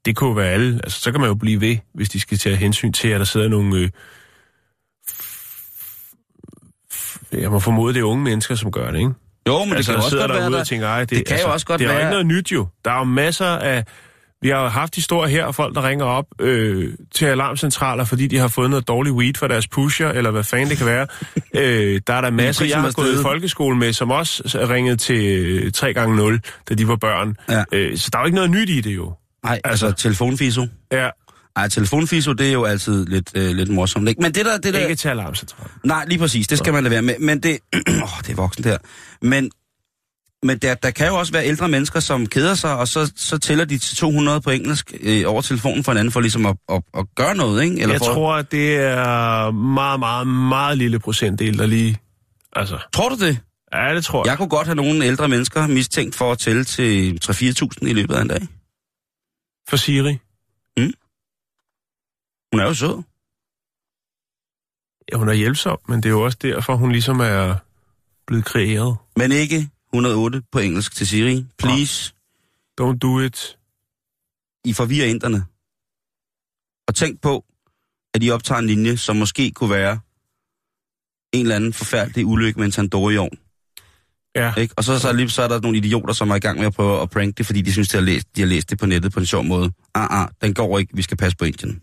det kunne jo være alle. Altså, så kan man jo blive ved, hvis de skal tage hensyn til, at der sidder nogle... Øh, jeg må formode, det er unge mennesker, som gør det, ikke? Jo, men altså, det kan jo også godt være, og tænker, det, det kan jo altså, også godt det er jo være- ikke noget nyt jo. Der er jo masser af... Vi har haft historier her af folk, der ringer op øh, til alarmcentraler, fordi de har fået noget dårlig weed for deres pusher, eller hvad fanden det kan være. (laughs) øh, der er der masser, jeg har gået i folkeskole med, som også ringede til øh, 3x0, da de var børn. Ja. Øh, så der er jo ikke noget nyt i det jo. Nej, altså, Altså- telefonfiso. Ja, Ej, telefonfiso, det er jo altid lidt, øh, lidt morsomt. Ikke? Men det der... Det der ikke til alarmcentralen. Nej, lige præcis. Det skal man lade være med. Men det... (clears throat) Åh, det er voksen der. Men Men der, der kan jo også være ældre mennesker, som keder sig, og så, så tæller de til 200 på engelsk øh, over telefonen for hinanden, for ligesom at, at, at gøre noget, ikke? Eller Jeg for, tror, at det er meget, meget, meget lille procentdel, der lige... Altså, Tror du det? ja, det tror jeg. Jeg kunne godt have nogle ældre mennesker mistænkt for at tælle til 3-4.000 i løbet af en dag. For Siri. Hun er jo sød. Ja, hun er hjælpsom, men det er jo også derfor, hun ligesom er blevet kreeret. Men ikke 108 på engelsk til Siri. Please. Don't do it. I forvirrer inderne. Og tænk på, at I optager en linje, som måske kunne være en eller anden forfærdelig ulykke med en Tandoori-ovn. Ja, Ikke? Og så, så, lige, så er der nogle idioter, som er i gang med at prøve at prank det, fordi de synes, de har, læst, de har læst det på nettet på en sjov måde. Ah, ah, den går ikke. Vi skal passe på Indien.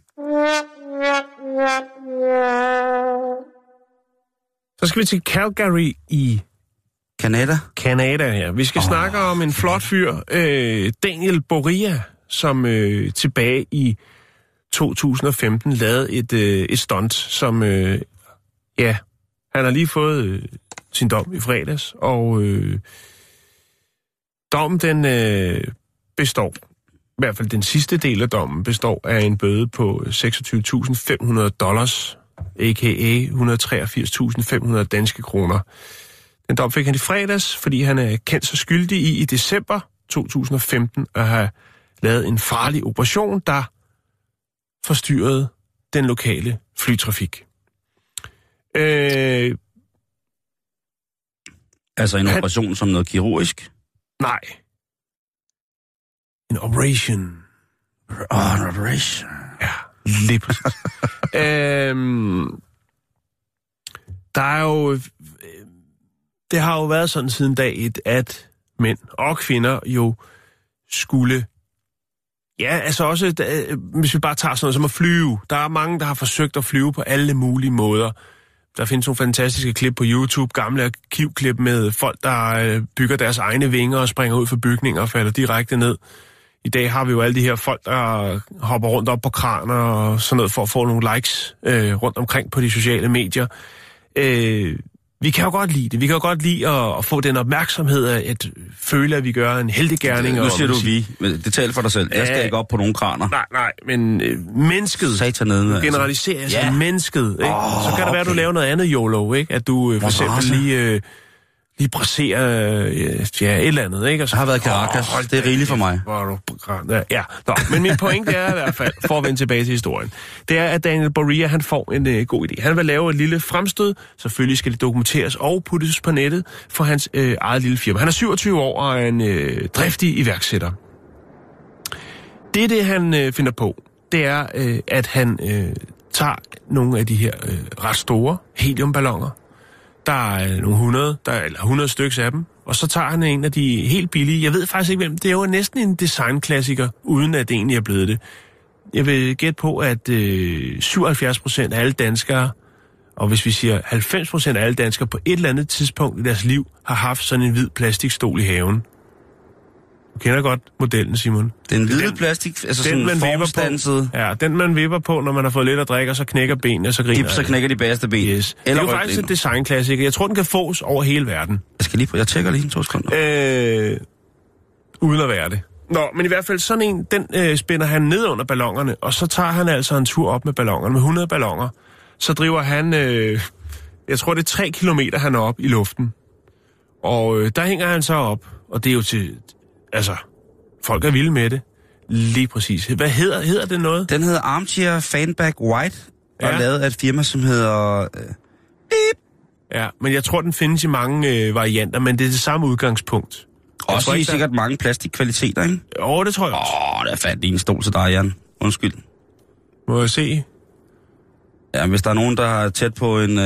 så skal vi til Calgary i Canada? Canada, ja. Vi skal oh. snakke om en flot fyr, øh, Daniel Boria, som øh, tilbage i 2015 lavede et, øh, et stunt, som, øh, ja, han har lige fået øh, sin dom i fredags, og øh, dommen den øh, består, i hvert fald den sidste del af dommen, består af en bøde på 26.500 dollars, a.k.a. 183.500 danske kroner. Den dom fik han i fredags, fordi han er kendt så skyldig i i december 2015 at have lavet en farlig operation, der forstyrrede den lokale flytrafik. Øh, Altså en Han- operation som noget kirurgisk? nej. En operation. Oh, en operation. Ja, lige (laughs) øhm, der er jo... Det har jo været sådan siden dag et, at mænd og kvinder jo skulle... Ja, altså også, da- hvis vi bare tager sådan noget som at flyve. Der er mange, der har forsøgt at flyve på alle mulige måder. Der findes nogle fantastiske klip på YouTube, gamle arkivklip med folk, der øh, bygger deres egne vinger og springer ud for bygninger og falder direkte ned. I dag har vi jo alle de her folk, der hopper rundt op på kraner og sådan noget for at få nogle likes øh, rundt omkring på de sociale medier. Øh, vi kan jo godt lide det. Vi kan jo godt lide at, at få den opmærksomhed af at føle, at vi gør en heldig gerning. Nu og- siger du vi, men det taler for dig selv. Jeg skal ikke op på nogen kraner. Nej, nej, men øh, mennesket Satan nede. Altså. generaliserer altså. Ja. mennesket. Ikke? Åh, så kan det være, at du okay. laver noget andet YOLO, ikke? At du øh, for eksempel race? lige, øh, lige braserer øh, ja, et eller andet. Ikke? Og så, Jeg har været Caracas. hold Det er rigeligt for mig. hvor er du ja, ja. Nå, men min pointe er i hvert fald, for at vende tilbage til historien, det er, at Daniel Boria, han får en øh, god idé. Han vil lave et lille fremstød. Selvfølgelig skal det dokumenteres og puttes på nettet for hans øh, eget lille firma. Han er 27 år og er en øh, driftig iværksætter. Det, det han øh, finder på, det er, øh, at han øh, tager nogle af de her øh, ret store heliumballoner. Der er nogle 100, der, eller 100 stykker af dem. Og så tager han en af de helt billige. Jeg ved faktisk ikke, hvem. Det er jo næsten en designklassiker, uden at det egentlig er blevet det. Jeg vil gætte på, at øh, 77 procent af alle danskere, og hvis vi siger 90 procent af alle danskere på et eller andet tidspunkt i deres liv, har haft sådan en hvid plastikstol i haven. Du kender godt modellen, Simon. Den hvide Den- plastik, altså Den, sådan man formstanset. på. Ja, den man vipper på, når man har fået lidt at drikke, og så knækker benene, og så griner Dip, så knækker de bagerste ben. Yes. Det er Eller jo faktisk en designklassiker. Jeg tror, den kan fås over hele verden. Jeg skal lige på, jeg tjekker lige en to sekunder. Øh, uden at være det. Nå, men i hvert fald sådan en, den øh, spænder han ned under ballongerne, og så tager han altså en tur op med ballongerne, med 100 ballonger. Så driver han, øh, jeg tror det er 3 kilometer, han er op i luften. Og øh, der hænger han så op, og det er jo til, altså, folk er vilde med det. Lige præcis. Hvad hedder, hedder det noget? Den hedder Armchair Fanback White, og Ja. er lavet af et firma, som hedder... Øh, Ja, men jeg tror, den findes i mange øh, varianter, men det er det samme udgangspunkt. Jeg også tror i der- sikkert mange plastikkvaliteter, ikke? Jo, det tror jeg også. Åh, oh, der er fat i en stol til dig, Jan. Undskyld. Må jeg se? Ja, hvis der er nogen, der er tæt på en... Øh,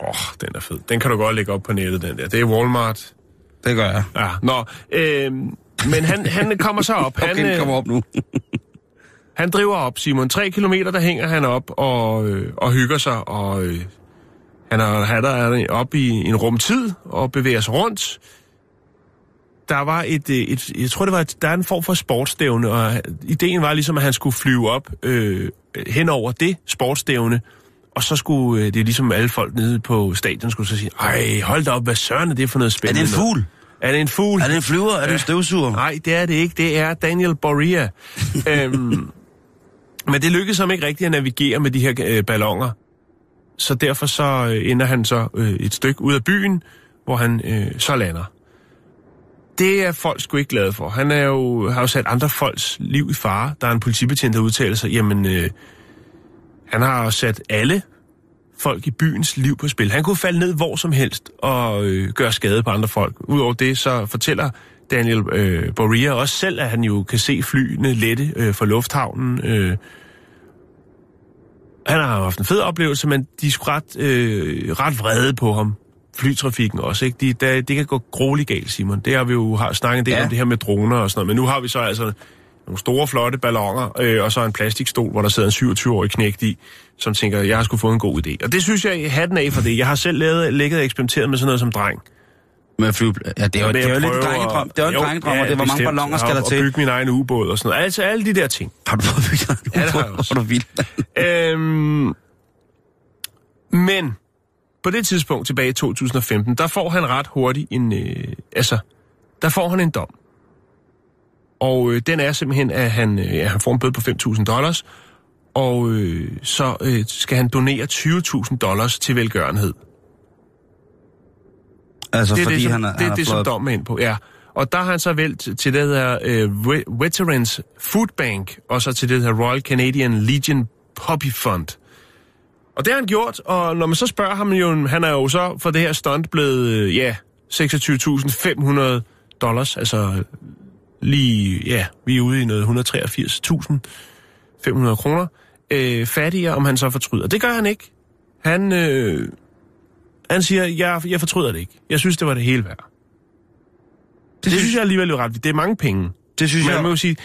Åh, oh, den er fed. Den kan du godt lægge op på nettet, den der. Det er Walmart. det gør jeg. Ja, nå. Øh, men han, han kommer så op. (laughs) Han, Okay, den øh, kommer op nu. (laughs) han driver op, Simon. Tre kilometer, der hænger han op og, øh, og hygger sig. Og øh, han er, han er op i en rumtid og bevæger sig rundt. Der var et, øh, et, jeg tror det var, et, der er en form for sportsstævne, og ideen var ligesom, at han skulle flyve op øh, hen over det sportsstævne, og så skulle øh, det er ligesom alle folk nede på stadion skulle så sige, ej, hold da op, hvad søren er det for noget Er spændende? det en noget?" fugl? Er det en fugl? Er det en flyver? Er det en støvsuger? Nej, det er det ikke. Det er Daniel Boria. (laughs) øhm, men det lykkedes ham ikke rigtigt at navigere med de her øh, ballonger. Så derfor så øh, ender han så øh, et stykke ud af byen, hvor han øh, så lander. Det er folk sgu ikke glade for. Han er jo, har jo sat andre folks liv i fare. Der er en politibetjent, der udtaler sig, jamen, øh, han har jo sat alle folk i byens liv på spil. Han kunne falde ned hvor som helst og øh, gøre skade på andre folk. Udover det, så fortæller Daniel øh, Boria også selv, at han jo kan se flyene lette øh, fra lufthavnen. Øh. Han har haft en fed oplevelse, men de er sgu ret, øh, ret vrede på ham. Flytrafikken også, ikke? De, der, det kan gå grueligt galt, Simon. Det har vi jo har snakket en del ja. om det her med droner og sådan noget. Men nu har vi så altså nogle store, flotte ballonger, øh, og så en plastikstol, hvor der sidder en 27-årig knægt i, som tænker, jeg har skulle få en god idé. Og det synes jeg, hatten af for det. Jeg har selv lavet, ligget og eksperimenteret med sådan noget som dreng. Med fly... Ja, det er jo, det er jo lidt en drengedrøm. Det er jo en drengedrøm, og det er, hvor mange ballonger skal der til. Og bygge min egen ubåd og sådan noget. Altså alle de der ting. Har du fået bygget en Ja, det har jeg ubåd? også. Hvor du vild. Øhm, men på det tidspunkt tilbage i 2015, der får han ret hurtigt en... Øh, altså, der får han en dom. Og øh, den er simpelthen, at han, øh, at han får en bøde på 5.000 dollars, og øh, så øh, skal han donere 20.000 dollars til velgørenhed. Altså, det er fordi det, som, han er, det, er det, som dommen ind på, ja. Og der har han så valgt til det der øh, Ve- Veterans Food Bank, og så til det der Royal Canadian Legion Poppy Fund. Og det har han gjort, og når man så spørger ham, jo, han er jo så for det her stunt blevet, øh, ja, 26.500 dollars, altså lige, ja, vi er ude i noget 183.500 kroner, øh, fattigere, om han så fortryder. Det gør han ikke. Han, øh, han siger, jeg, jeg fortryder det ikke. Jeg synes, det var det hele værd. Det, det synes jeg alligevel er ret. Det er mange penge. Det synes Men jeg... man må jo sige,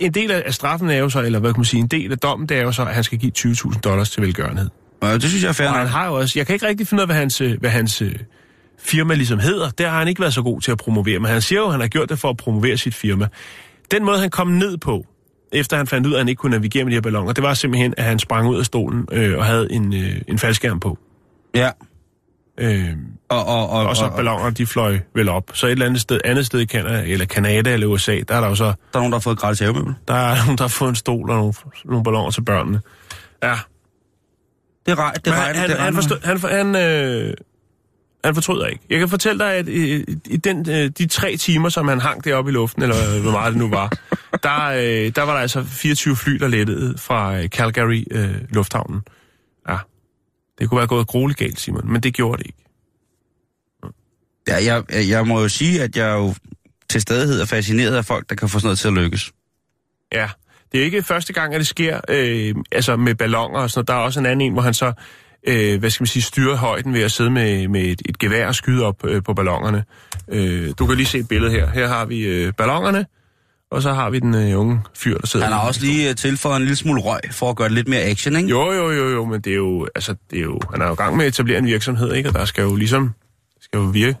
en del af straffen er jo så, eller hvad kan man sige, en del af dommen, det er jo så, at han skal give 20.000 dollars til velgørenhed. Ja, det synes jeg er fair Og han har jo også, jeg kan ikke rigtig finde ud af, hvad hans, øh, hvad hans øh, firma ligesom hedder. Der har han ikke været så god til at promovere, men han siger jo, at han har gjort det for at promovere sit firma. Den måde, han kom ned på, efter han fandt ud af, at han ikke kunne navigere med de her ballonger, det var simpelthen, at han sprang ud af stolen øh, og havde en, øh, en faldskærm på. Ja. Øh, Og, og, og, og så og, ballonger, de fløj vel op. Så et eller andet sted, andet sted i Canada, eller Canada eller USA, der er der jo så, der er nogen, der har fået gratis havemøbel. der er (laughs) nogen, der har fået en stol og nogle, nogle ballonger til børnene. Ja, Det, rej, det regner, han, det han, forstod, han, han, øh, han fortryder ikke. Jeg kan fortælle dig, at i, i den, øh, de tre timer, som han hang deroppe i luften, eller hvor meget det nu var, (laughs) der, øh, der var der altså 24 fly, der lettede fra øh, Calgary øh, lufthavnen. Ja, det kunne være gået grueligt galt, Simon, men det gjorde det ikke. Ja, jeg, jeg må jo sige, at jeg er jo til stadighed er fascineret af folk, der kan få sådan noget til at lykkes. Ja, det er ikke første gang, at det sker øh, altså med ballonger og sådan noget. Der er også en anden en, hvor han så øh, hvad skal man sige, styrer højden ved at sidde med, med et, et gevær og skyde op øh, på ballongerne. Øh, du kan lige se et billede her. Her har vi øh, ballongerne, og så har vi den øh, unge fyr, der sidder... Han har også lige øh, tilføjet en lille smule røg, for at gøre det lidt mere action, ikke? Jo, jo, jo, jo, men det er jo, altså, det er jo, han er jo i gang med at etablere en virksomhed, ikke? Og der skal jo ligesom, skal jo virke,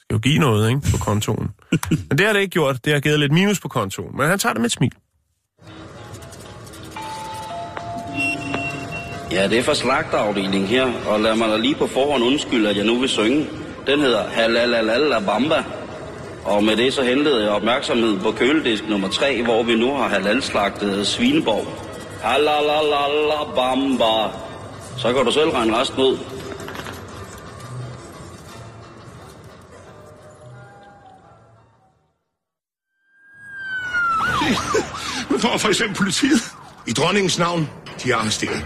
skal jo give noget, ikke? På kontoen. (laughs) men det har det ikke gjort. Det har givet lidt minus på kontoen. Men han tager det med et smil. Ja, det er fra slagterafdelingen her, og lad mig da lige på forhånd undskylde, at jeg nu vil synge. Den hedder Halalalala Bamba. Og med det så hentede jeg opmærksomhed på køledisk nummer 3, hvor vi nu har halalslagtet Svineborg. Halalalala Bamba. Så kan du selv regne resten ud. (laughs) Nu får for eksempel politiet. I dronningens navn, de er arresteret.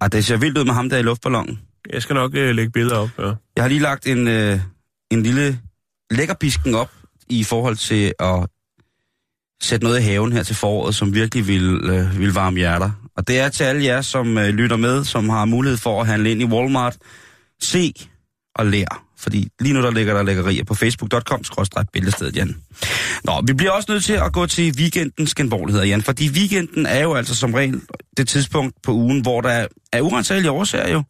Ah, det ser vildt ud med ham der i luftballonen. Jeg skal nok øh, lægge billeder op, ja. Jeg har lige lagt en, øh, en lille lækkerbisken op i forhold til at sætte noget i haven her til foråret, som virkelig vil, øh, vil varme hjerter. Og det er til alle jer, som øh, lytter med, som har mulighed for at handle ind i Walmart. Se og lær. Fordi lige nu der ligger der lækkerier på facebook.com billedstedet, Jan. Nå, vi bliver også nødt til at gå til weekendens genvorligheder, Jan. Fordi weekenden er jo altså som regel det tidspunkt på ugen, hvor der er, urensagelige årsager jo.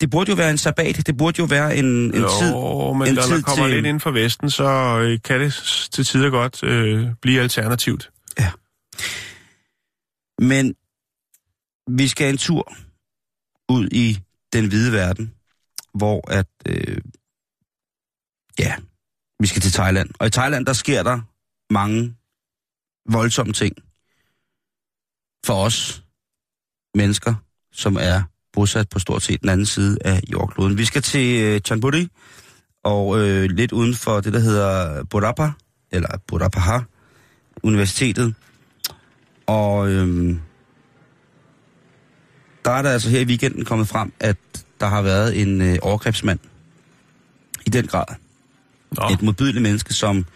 Det burde jo være en sabbat. Det burde jo være en, en jo, tid. men en når tid der kommer til- lidt inden for Vesten, så øh, kan det til tider godt øh, blive alternativt. Men vi skal en tur ud i den hvide verden, hvor at øh, Ja, vi skal til Thailand. Og i Thailand, der sker der mange voldsomme ting for os mennesker, som er bosat på stort set den anden side af jordkloden. Vi skal til øh, Chanburi, og øh, lidt uden for det, der hedder Burapa, eller Burapaha, universitetet. Og øh, der er der altså her i weekenden kommet frem, at der har været en øh, overgrebsmand. I den grad. Nå, Et modbydeligt menneske, som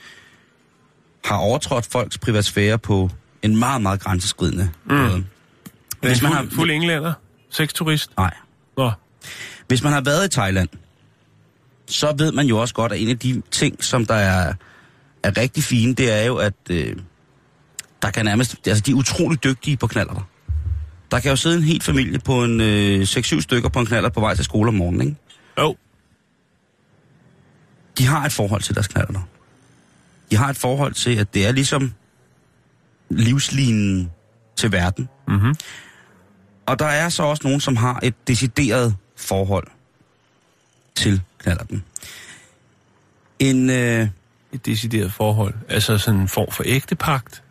har overtrådt folks privatsfære på en meget, meget grænseskridende mm. måde. Hvis man har, fuld englænder? Sexturist? nej. Nå, Hvis man har været i Thailand, så ved man jo også godt, at en af de ting, som der er, er rigtig fine, det er jo, at øh, der kan nærmest... Altså, de er utrolig dygtige på knaller. Der kan jo sidde en hel familie på en øh, 6-7 stykker på en knaller på vej til skole om morgenen, ikke? jo. de har et forhold til deres knaller. De har et forhold til, at det er ligesom livslinen til verden. Mhm. Og der er så også nogen, som har et decideret forhold til knallerten. En, øh, Et decideret forhold. Altså sådan en form for ægtepagt.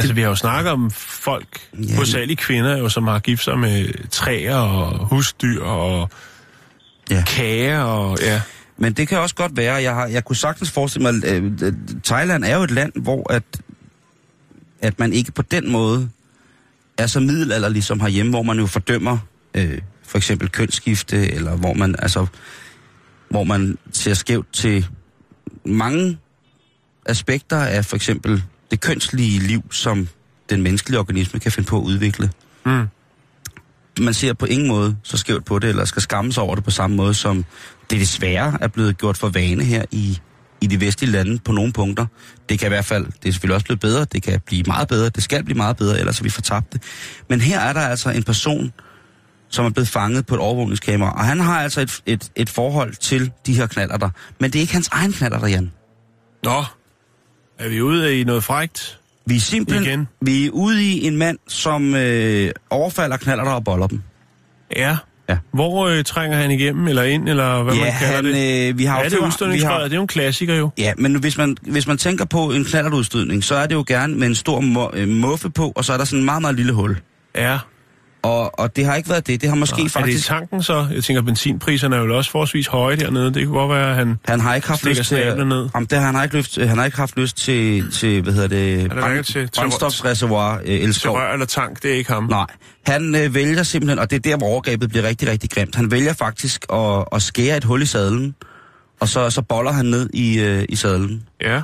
Altså, vi har jo snakket om folk, Ja. hovedsageligt kvinder, jo, som har gift sig med træer og husdyr og Ja. ja. kager og ja. men det kan også godt være, jeg, har, jeg kunne sagtens forestille mig, at øh, øh, Thailand er jo et land, hvor at, at man ikke på den måde er så middelalderlig som herhjemme, hvor man jo fordømmer øh, for eksempel kønsskifte, eller hvor man altså hvor man ser skævt til mange aspekter af for eksempel det kønslige liv, som den menneskelige organisme kan finde på at udvikle. Mm. Man ser på ingen måde så skævt på det, eller skal skamme sig over det på samme måde, som det desværre er blevet gjort for vane her i, i de vestlige lande på nogle punkter. Det kan i hvert fald, det er selvfølgelig også blevet bedre, det kan blive meget bedre, det skal blive meget bedre, ellers er vi fortabt det. Men her er der altså en person, som er blevet fanget på et overvågningskamera, og han har altså et, et, et forhold til de her knaller der. Men det er ikke hans egen knaller der, Jan. Nå, er vi ude i noget frægt? Vi er simpelthen Igen. vi er ude i en mand, som øh, overfalder knaller der og boller dem. Ja. Ja. Hvor øh, trænger han igennem, eller ind, eller hvad ja, man kalder han, det? øh, vi har Ja, det er har- det er jo en klassiker jo. Ja, men hvis man, hvis man tænker på en knallertudstødning, så er det jo gerne med en stor mu- øh, muffe på, og så er der sådan en meget, meget lille hul. Ja. Og, og det har ikke været det. Det har måske Nå, Er det i faktisk... tanken så? Jeg tænker, benzinpriserne er jo også forholdsvis høje dernede. Det kunne godt være, at han... Han har ikke haft lyst til... ned. Om det, han, har ikke lyst, han har ikke haft lyst til, til hvad hedder det, til- til- brændstofsreservoir øh, Til elskov. rør eller tank, det er ikke ham. Nej, han øh, vælger simpelthen, og det er der, hvor overgrebet bliver rigtig, rigtig grimt. Han vælger faktisk at, at skære et hul i sadlen, og så, så boller han ned i, øh, i sadlen. Ja.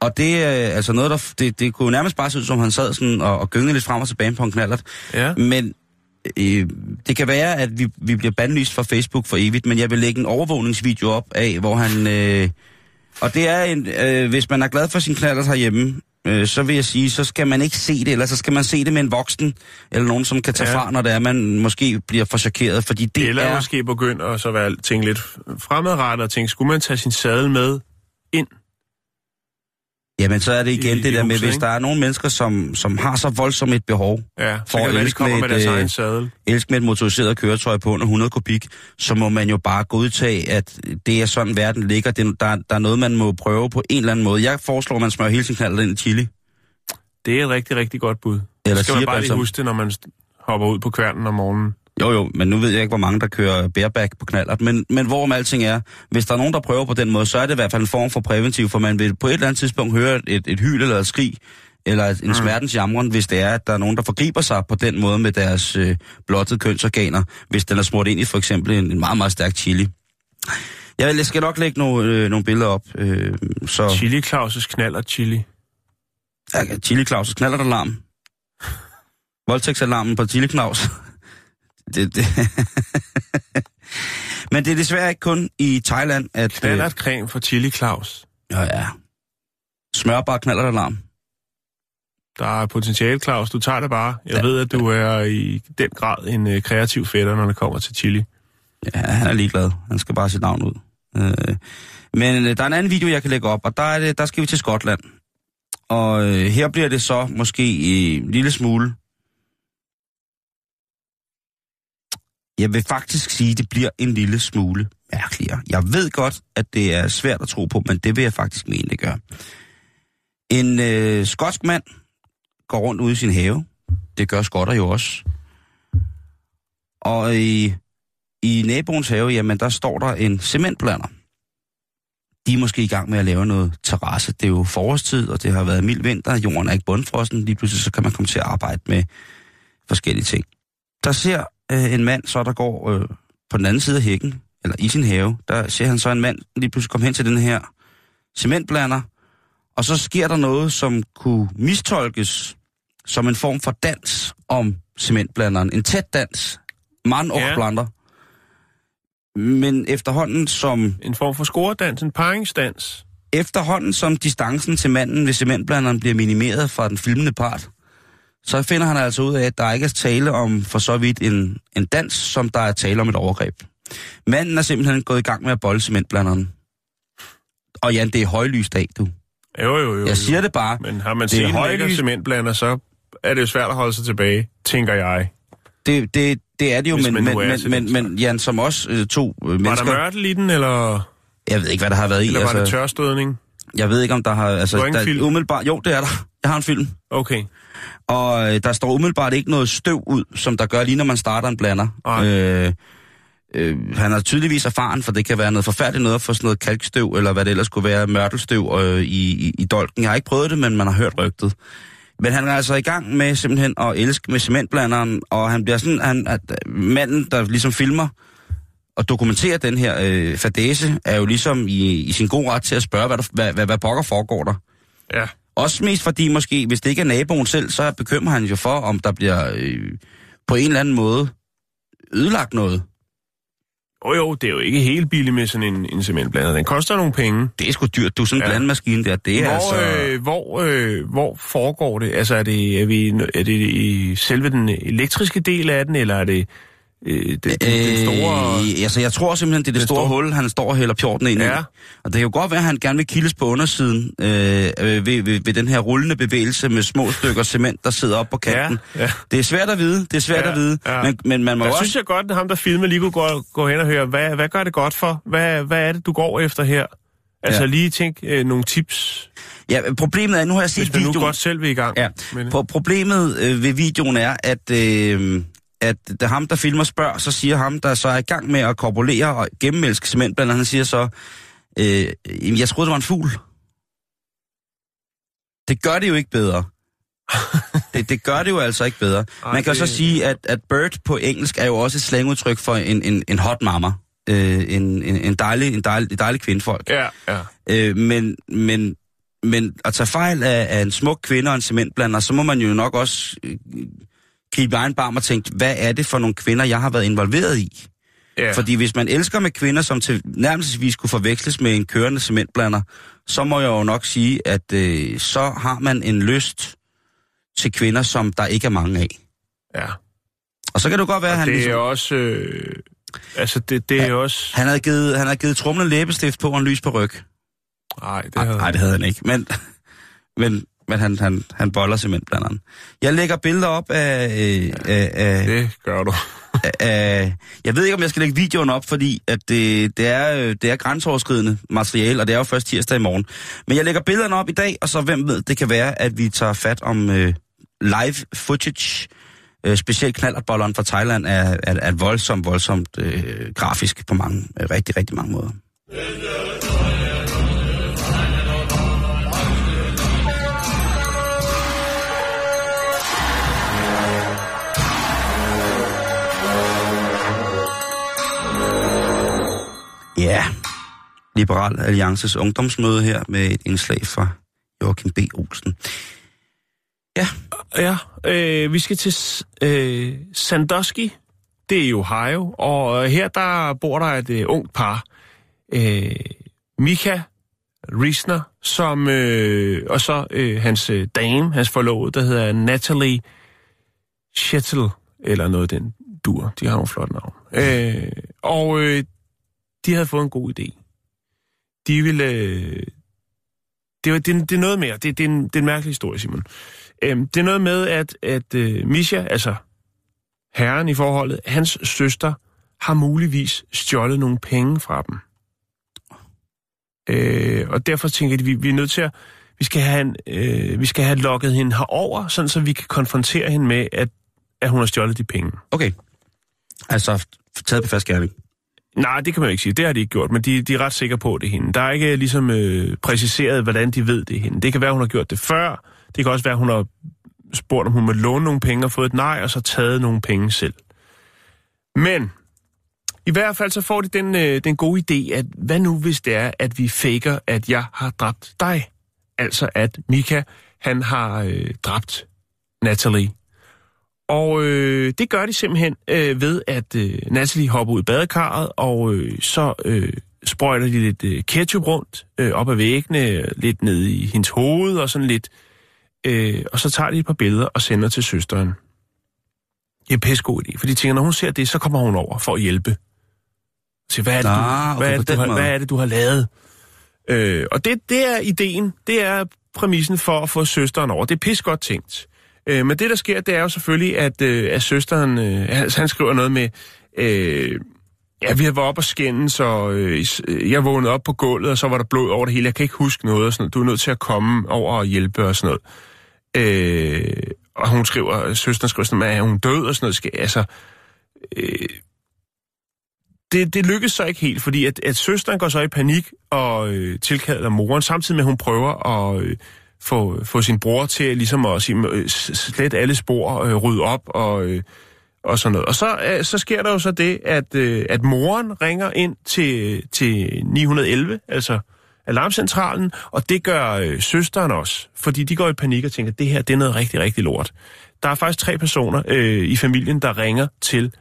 Og det er altså noget, der, det, det kunne nærmest bare se ud, som han sad sådan og, og gyngede lidt frem og tilbage på en knallert. Ja. Men øh, det kan være, at vi, vi bliver bandlyst fra Facebook for evigt, men jeg vil lægge en overvågningsvideo op af, hvor han... Øh, og det er en... Øh, hvis man er glad for sin knallert herhjemme, øh, så vil jeg sige, så skal man ikke se det, eller så skal man se det med en voksen, eller nogen, som kan tage Ja. fra, når det er, man måske bliver for chokeret, fordi det Eller er... måske begynde at så være, tænke lidt fremadrettet og tænke, skulle man tage sin sadel med ind? Jamen, så er det igen i- det i der med, huset, hvis ikke? der er nogle mennesker, som, som har så voldsomt et behov, Ja, For de elske med med et, øh, egen sadel. elsk med et motoriseret køretøj på under 100 kubik, så må man jo bare godtage, at det er sådan, verden ligger. Det, der, der er noget, man må prøve på en eller anden måde. Jeg foreslår, at man smører hele sin knald ind i chili. Det er et rigtig, rigtig godt bud. Eller så skal man bare lige huske det, når man hopper ud på kværnen om morgenen. Jo, jo, men nu ved jeg ikke, hvor mange, der kører bareback på knallert. Men, men hvorom alting er, hvis der er nogen, der prøver på den måde, så er det i hvert fald en form for præventiv, for man vil på et eller andet tidspunkt høre et, et hyl eller et skrig, eller en mm. smertens jamren, hvis det er, at der er nogen, der forgriber sig på den måde med deres øh, blottede kønsorganer, hvis den er smurt ind i for eksempel en, en meget, meget stærk chili. Jeg, jeg skal nok lægge nogle, øh, nogle billeder op. Øh, så Chili Claus' knald og chili. ja, Chili Claus' knaller der larm. Voldtægtsalarmen på Chili Claus. Det, det. (laughs) Men det er desværre ikke kun i Thailand, at... øh, Knallert creme for Chili Claus. Ja, ja. Smørbar knaller der larm. Der er potentiale, Claus. Du tager det bare. Jeg Ja. ved, at du er i den grad en øh, kreativ fætter, når det kommer til chili. Ja, han er ligeglad. Han skal bare sit navn ud. Øh, men øh, der er en anden video, jeg kan lægge op, og der, er det, der skal vi til Skotland. Og øh, her bliver det så måske en lille smule Jeg vil faktisk sige, at det bliver en lille smule mærkeligere. Jeg ved godt, at det er svært at tro på, men det vil jeg faktisk mene, det gør. En øh, skotsk mand går rundt ude i sin have. Det gør skotter jo også. Og i, i naboens have, jamen der står der en cementblander. De er måske i gang med at lave noget terrasse. Det er jo forårstid, og det har været mild vinter. Jorden er ikke bundfrosten. Lige pludselig så kan man komme til at arbejde med forskellige ting. Der ser øh, en mand, så der går øh, på den anden side af hækken, eller i sin have, der ser han så en mand lige pludselig komme hen til den her cementblander, og så sker der noget, som kunne mistolkes som en form for dans om cementblanderen. En tæt dans. Man og Ja. blander. Men efterhånden som, En form for scoredans, en paringsdans. efterhånden som distancen til manden ved cementblanderen bliver minimeret fra den filmende part, så finder han altså ud af, at der ikke er tale om for så vidt en, en dans, som der er tale om et overgreb. Manden er simpelthen gået i gang med at bolde cementblanderen. Og Jan, det er højlys dag, du. Jo, jo, jo. Jeg siger det bare. Men har man Det set en højlys- cementblander, så er det jo svært at holde sig tilbage, tænker jeg. Det, det, det er det jo, men, men, men, men, men Jan, som også øh, to øh, Var der mennesker... mørtel i den, eller, Jeg ved ikke, hvad der har været i. eller var det Altså, tørstødning? jeg ved ikke, om der har... Altså, der, film? Umiddelbart, jo, det er der. Jeg har en film. Okay. Og øh, der står umiddelbart ikke noget støv ud, som der gør lige, når man starter en blander. Nej. Øh, øh, han er tydeligvis erfaren, for det kan være noget forfærdeligt noget for sådan noget kalkstøv, eller hvad det ellers skulle være, mørtelstøv øh, i, i, i dolken. Jeg har ikke prøvet det, men man har hørt rygtet. Men han er altså i gang med simpelthen at elske med cementblanderen, og han bliver sådan, han, at øh, manden, der ligesom filmer og dokumenterer den her øh, fadese, er jo ligesom i, i sin god ret til at spørge, hvad, der, hvad, hvad, hvad pokker foregår der. Ja. Også mest fordi måske, hvis det ikke er naboen selv, så bekymrer han jo for, om der bliver øh, på en eller anden måde ødelagt noget. Jo, jo, det er jo ikke helt billigt med sådan en, en cementblander. Den koster nogle penge. Det er sgu dyrt. Du er sådan en Ja. blandmaskine der. Det er Hvor, altså... øh, hvor, øh, hvor foregår det? Altså, er det, er, vi, er det i selve den elektriske del af den, eller er det øh, den, den, den store... Øh, altså, jeg tror simpelthen, det er det Den store, store- hul, han står og hælder pjorten ind i. Ja. Og det kan jo godt være, at han gerne vil kildes på undersiden øh, øh, ved, ved, ved den her rullende bevægelse med små stykker cement, der sidder op på kanten. Ja, ja. Det er svært at vide, det er svært Ja, at vide. ja. Men, men man må Jeg også... synes jeg godt, at ham, der filmer, lige kunne gå, gå hen og høre, hvad, hvad gør det godt for? Hvad, hvad er det, du går efter her? Altså Ja. lige tænk øh, nogle tips, Ja, problemet er, nu har jeg set hvis man nu videoen. godt selv vil i gang. Ja, Men, Pro- problemet øh, ved videoen er, at, øh, at da ham, der filmer, spørger, så siger ham, der så er i gang med at korpulere og gennemmelske cementblander, han siger så, øh, "Jamen, jeg troede, det var en fugl. Det gør det jo ikke bedre. (laughs) det, det gør det jo altså ikke bedre. Ej, Man kan det- så sige, at, at bird på engelsk er jo også et slangudtryk for en, en, en hot mama. Øh, en, en, en, dejlig, en, dejlig, dejlig kvindefolk. ja, ja. Øh, men, men, men at tage fejl af, af en smuk kvinde og en cementblander, så må man jo nok også kigge i egen barm og tænke, hvad er det for nogle kvinder, jeg har været involveret i? ja. Ja. Fordi hvis man elsker med kvinder, som til nærmest kunne forveksles med en kørende cementblander, så må jeg jo nok sige, at øh, så har man en lyst til kvinder, som der ikke er mange af. ja. Og så kan det godt være, at han, Det er ligesom, også... Øh, altså, det, det er også... han havde givet, han havde givet trumlen læbestift på og en lys på ryg. Nej, det havde... nej, det havde han ikke. Men, men, men han, han, han boller cementblanderen. Jeg lægger billeder op af, øh, af, af, Det gør du. af... Jeg ved ikke, om jeg skal lægge videoen op, fordi at det, det, er, øh, det er grænseoverskridende materiale, og det er jo først tirsdag i morgen. Men jeg lægger billederne op i dag, og så hvem ved, det kan være, at vi tager fat om øh, live footage. Øh, specielt knallertbolleren fra Thailand er, er, er voldsomt, voldsomt øh, grafisk på mange, øh, rigtig, rigtig mange måder. Ja, Liberal Alliances ungdomsmøde her med et indslag fra Joachim B. Olsen. Ja, Ja, øh, vi skal til øh, Sandusky. Det er i Ohio, og øh, her der bor der et øh, ungt par. Øh, Mika Riesner, som, øh, og så øh, hans øh, dame, hans forlovede, der hedder Natalie Shettle, eller noget den dur. De har nogle flotte navn. Øh, og øh, de havde fået en god idé. De ville... Øh, det, var- det, det er noget mere. Det, det, er en, det er en mærkelig historie, Simon. Øhm, det er noget med, at, at øh, Misha, altså herren i forholdet, hans søster har muligvis stjålet nogle penge fra dem. Øh, og derfor tænker jeg, at vi, vi er nødt til at, vi skal have, en, øh, vi skal have lukket hende herover, sådan så vi kan konfrontere hende med, at, at hun har stjålet de penge. Okay. Altså, taget på fast gerning. Nej, det kan man jo ikke sige. Det har de ikke gjort, men de, de er ret sikre på, at det er hende. Der er ikke ligesom øh, præciseret, hvordan de ved, det er hende. Det kan være, hun har gjort det før. Det kan også være, hun har spurgt, om hun må låne nogle penge og fået et nej, og så taget nogle penge selv. Men i hvert fald så får de den, øh, den gode idé, at hvad nu hvis det er, at vi faker, at jeg har dræbt dig? Altså at Mika, han har øh, dræbt Natalie. Og øh, det gør de simpelthen øh, ved, at øh, Natalie hopper ud i badekarret, og øh, så øh, sprøjter de lidt øh, ketchup rundt øh, op ad væggene, lidt ned i hendes hoved og sådan lidt. Øh, og så tager de et par billeder og sender til søsteren. Det er en pissegod idé, for de tænker, når hun ser det, så kommer hun over for at hjælpe. Så hvad er det, du, okay, hvad er det, du har, hvad er det, du har lavet? Øh, og det, det er ideen, det er præmissen for at få søsteren over. Det er pis godt tænkt. Øh, men det, der sker, det er jo selvfølgelig, at, øh, at søsteren, øh, han, han skriver noget med, øh, ja, vi har været op og skændes, og øh, øh, jeg vågnede op på gulvet, og så var der blod over det hele. Jeg kan ikke huske noget, og sådan noget. Du er nødt til at komme over og hjælpe og sådan noget. Øh, og hun skriver, søsteren skriver sådan, at hun død og sådan noget. Skal, altså, øh, det, det lykkes så ikke helt, fordi at, at søsteren går så i panik og øh, tilkalder moren, samtidig med, at hun prøver at øh, få, få sin bror til ligesom at sige, øh, slet alle spor, øh, rydde op og, øh, og sådan noget. Og så, øh, så sker der jo så det, at, øh, at moren ringer ind til, til 911, altså alarmcentralen, og det gør øh, søsteren også, fordi de går i panik og tænker, det her det er noget rigtig, rigtig lort. Der er faktisk tre personer øh, i familien, der ringer til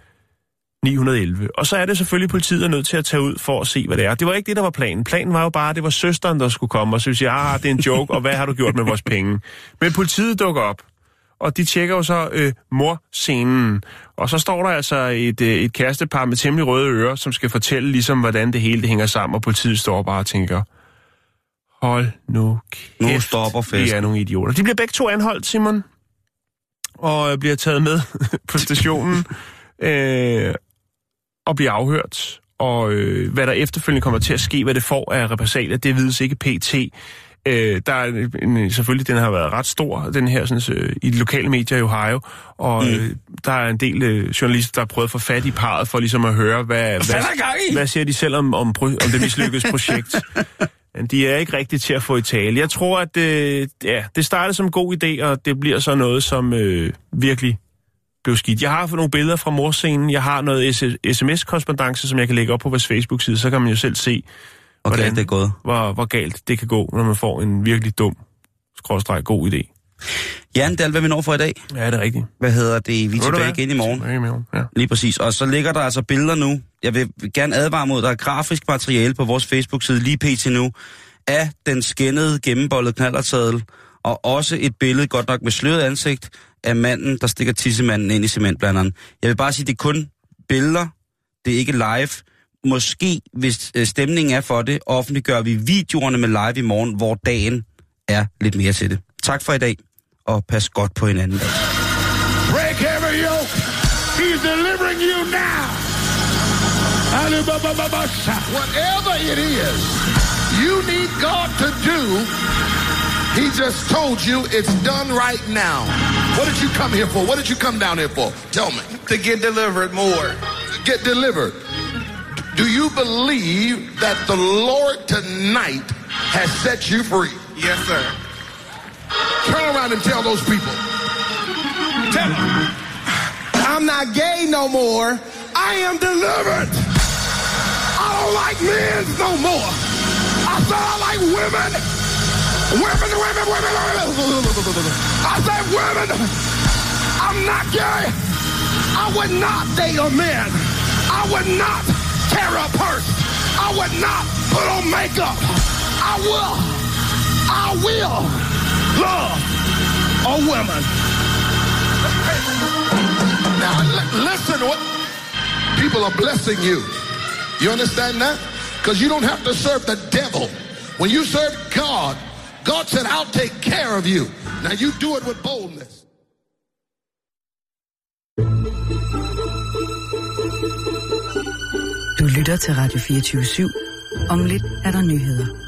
911. Og så er det selvfølgelig, at politiet er nødt til at tage ud for at se, hvad det er. Det var ikke det, der var planen. Planen var jo bare, at det var søsteren, der skulle komme, og så sige, ah, det er en joke, og hvad har du gjort med vores penge? Men politiet dukker op, og de tjekker jo så øh, morscenen. Og så står der altså et, øh, et kærestepar med temmelig røde ører, som skal fortælle ligesom, hvordan det hele det hænger sammen, og politiet står bare og tænker, hold nu kæft, Nu stopper vi festen. er nogle idioter. De bliver begge to anholdt, Simon, og bliver taget med (laughs) på stationen. Øh, og bliver afhørt. Og øh, hvad der efterfølgende kommer til at ske, hvad det får af repressalier, det vides ikke pt. Øh, der er en, selvfølgelig, den har været ret stor, den her sådan, øh, i de lokale medier i Ohio, og mm. øh, der er en del øh, journalister, der har prøvet at få fat i parret for ligesom at høre, hvad, hvad, hvad siger de selv om, om, om det mislykkedes projekt. (laughs) Men de er ikke rigtigt til at få i tale. Jeg tror, at øh, ja, det startede som en god idé, og det bliver så noget, som øh, virkelig blev skidt. Jeg har fået nogle billeder fra morscenen. Jeg har noget sms-korrespondence, som jeg kan lægge op på vores Facebook-side. Så kan man jo selv se, Og Hvordan? galt det er gået. hvor, hvor galt det kan gå, når man får en virkelig dum, skråstreg god idé. Jan, det er alt, hvad vi når for i dag. Ja, det er rigtigt. Hvad hedder det? Vi er tilbage igen i morgen. Tilbage i morgen, ja. Lige præcis. Og så ligger der altså billeder nu. Jeg vil gerne advare mod, der er grafisk materiale på vores Facebook-side lige pt. nu, af den skændede, gennembollede knallertadel, og også et billede, godt nok med sløret ansigt, af manden, der stikker tissemanden ind i cementblanderen. Jeg vil bare sige, det er kun billeder, det er ikke live. Måske, hvis øh, stemningen er for det, offentliggør vi videoerne med live i morgen, hvor dagen er lidt mere til det. Tak for i dag, og pas godt på hinanden. Break every yoke. He's delivering you now. Whatever it is you need God to do, He just told you it's done right now. What did you come here for? What did you come down here for? Tell me. To get delivered more. Get delivered. Do you believe that the Lord tonight has set you free? Yes, sir. Turn around and tell those people. Tell them. I'm not gay no more. I am delivered. I don't like men no more. I said I like women. Women, women, women, women. I say women. I'm not gay. I would not date a man. I would not carry a purse. I would not put on makeup. I will. I will love a woman. Now li- listen, what people are blessing you. You understand that? Because you don't have to serve the devil. When you serve God, God said, "I'll take care of you." Now you do it with boldness. Du lytter til Radio 24 /7. Om lidt er der nyheder.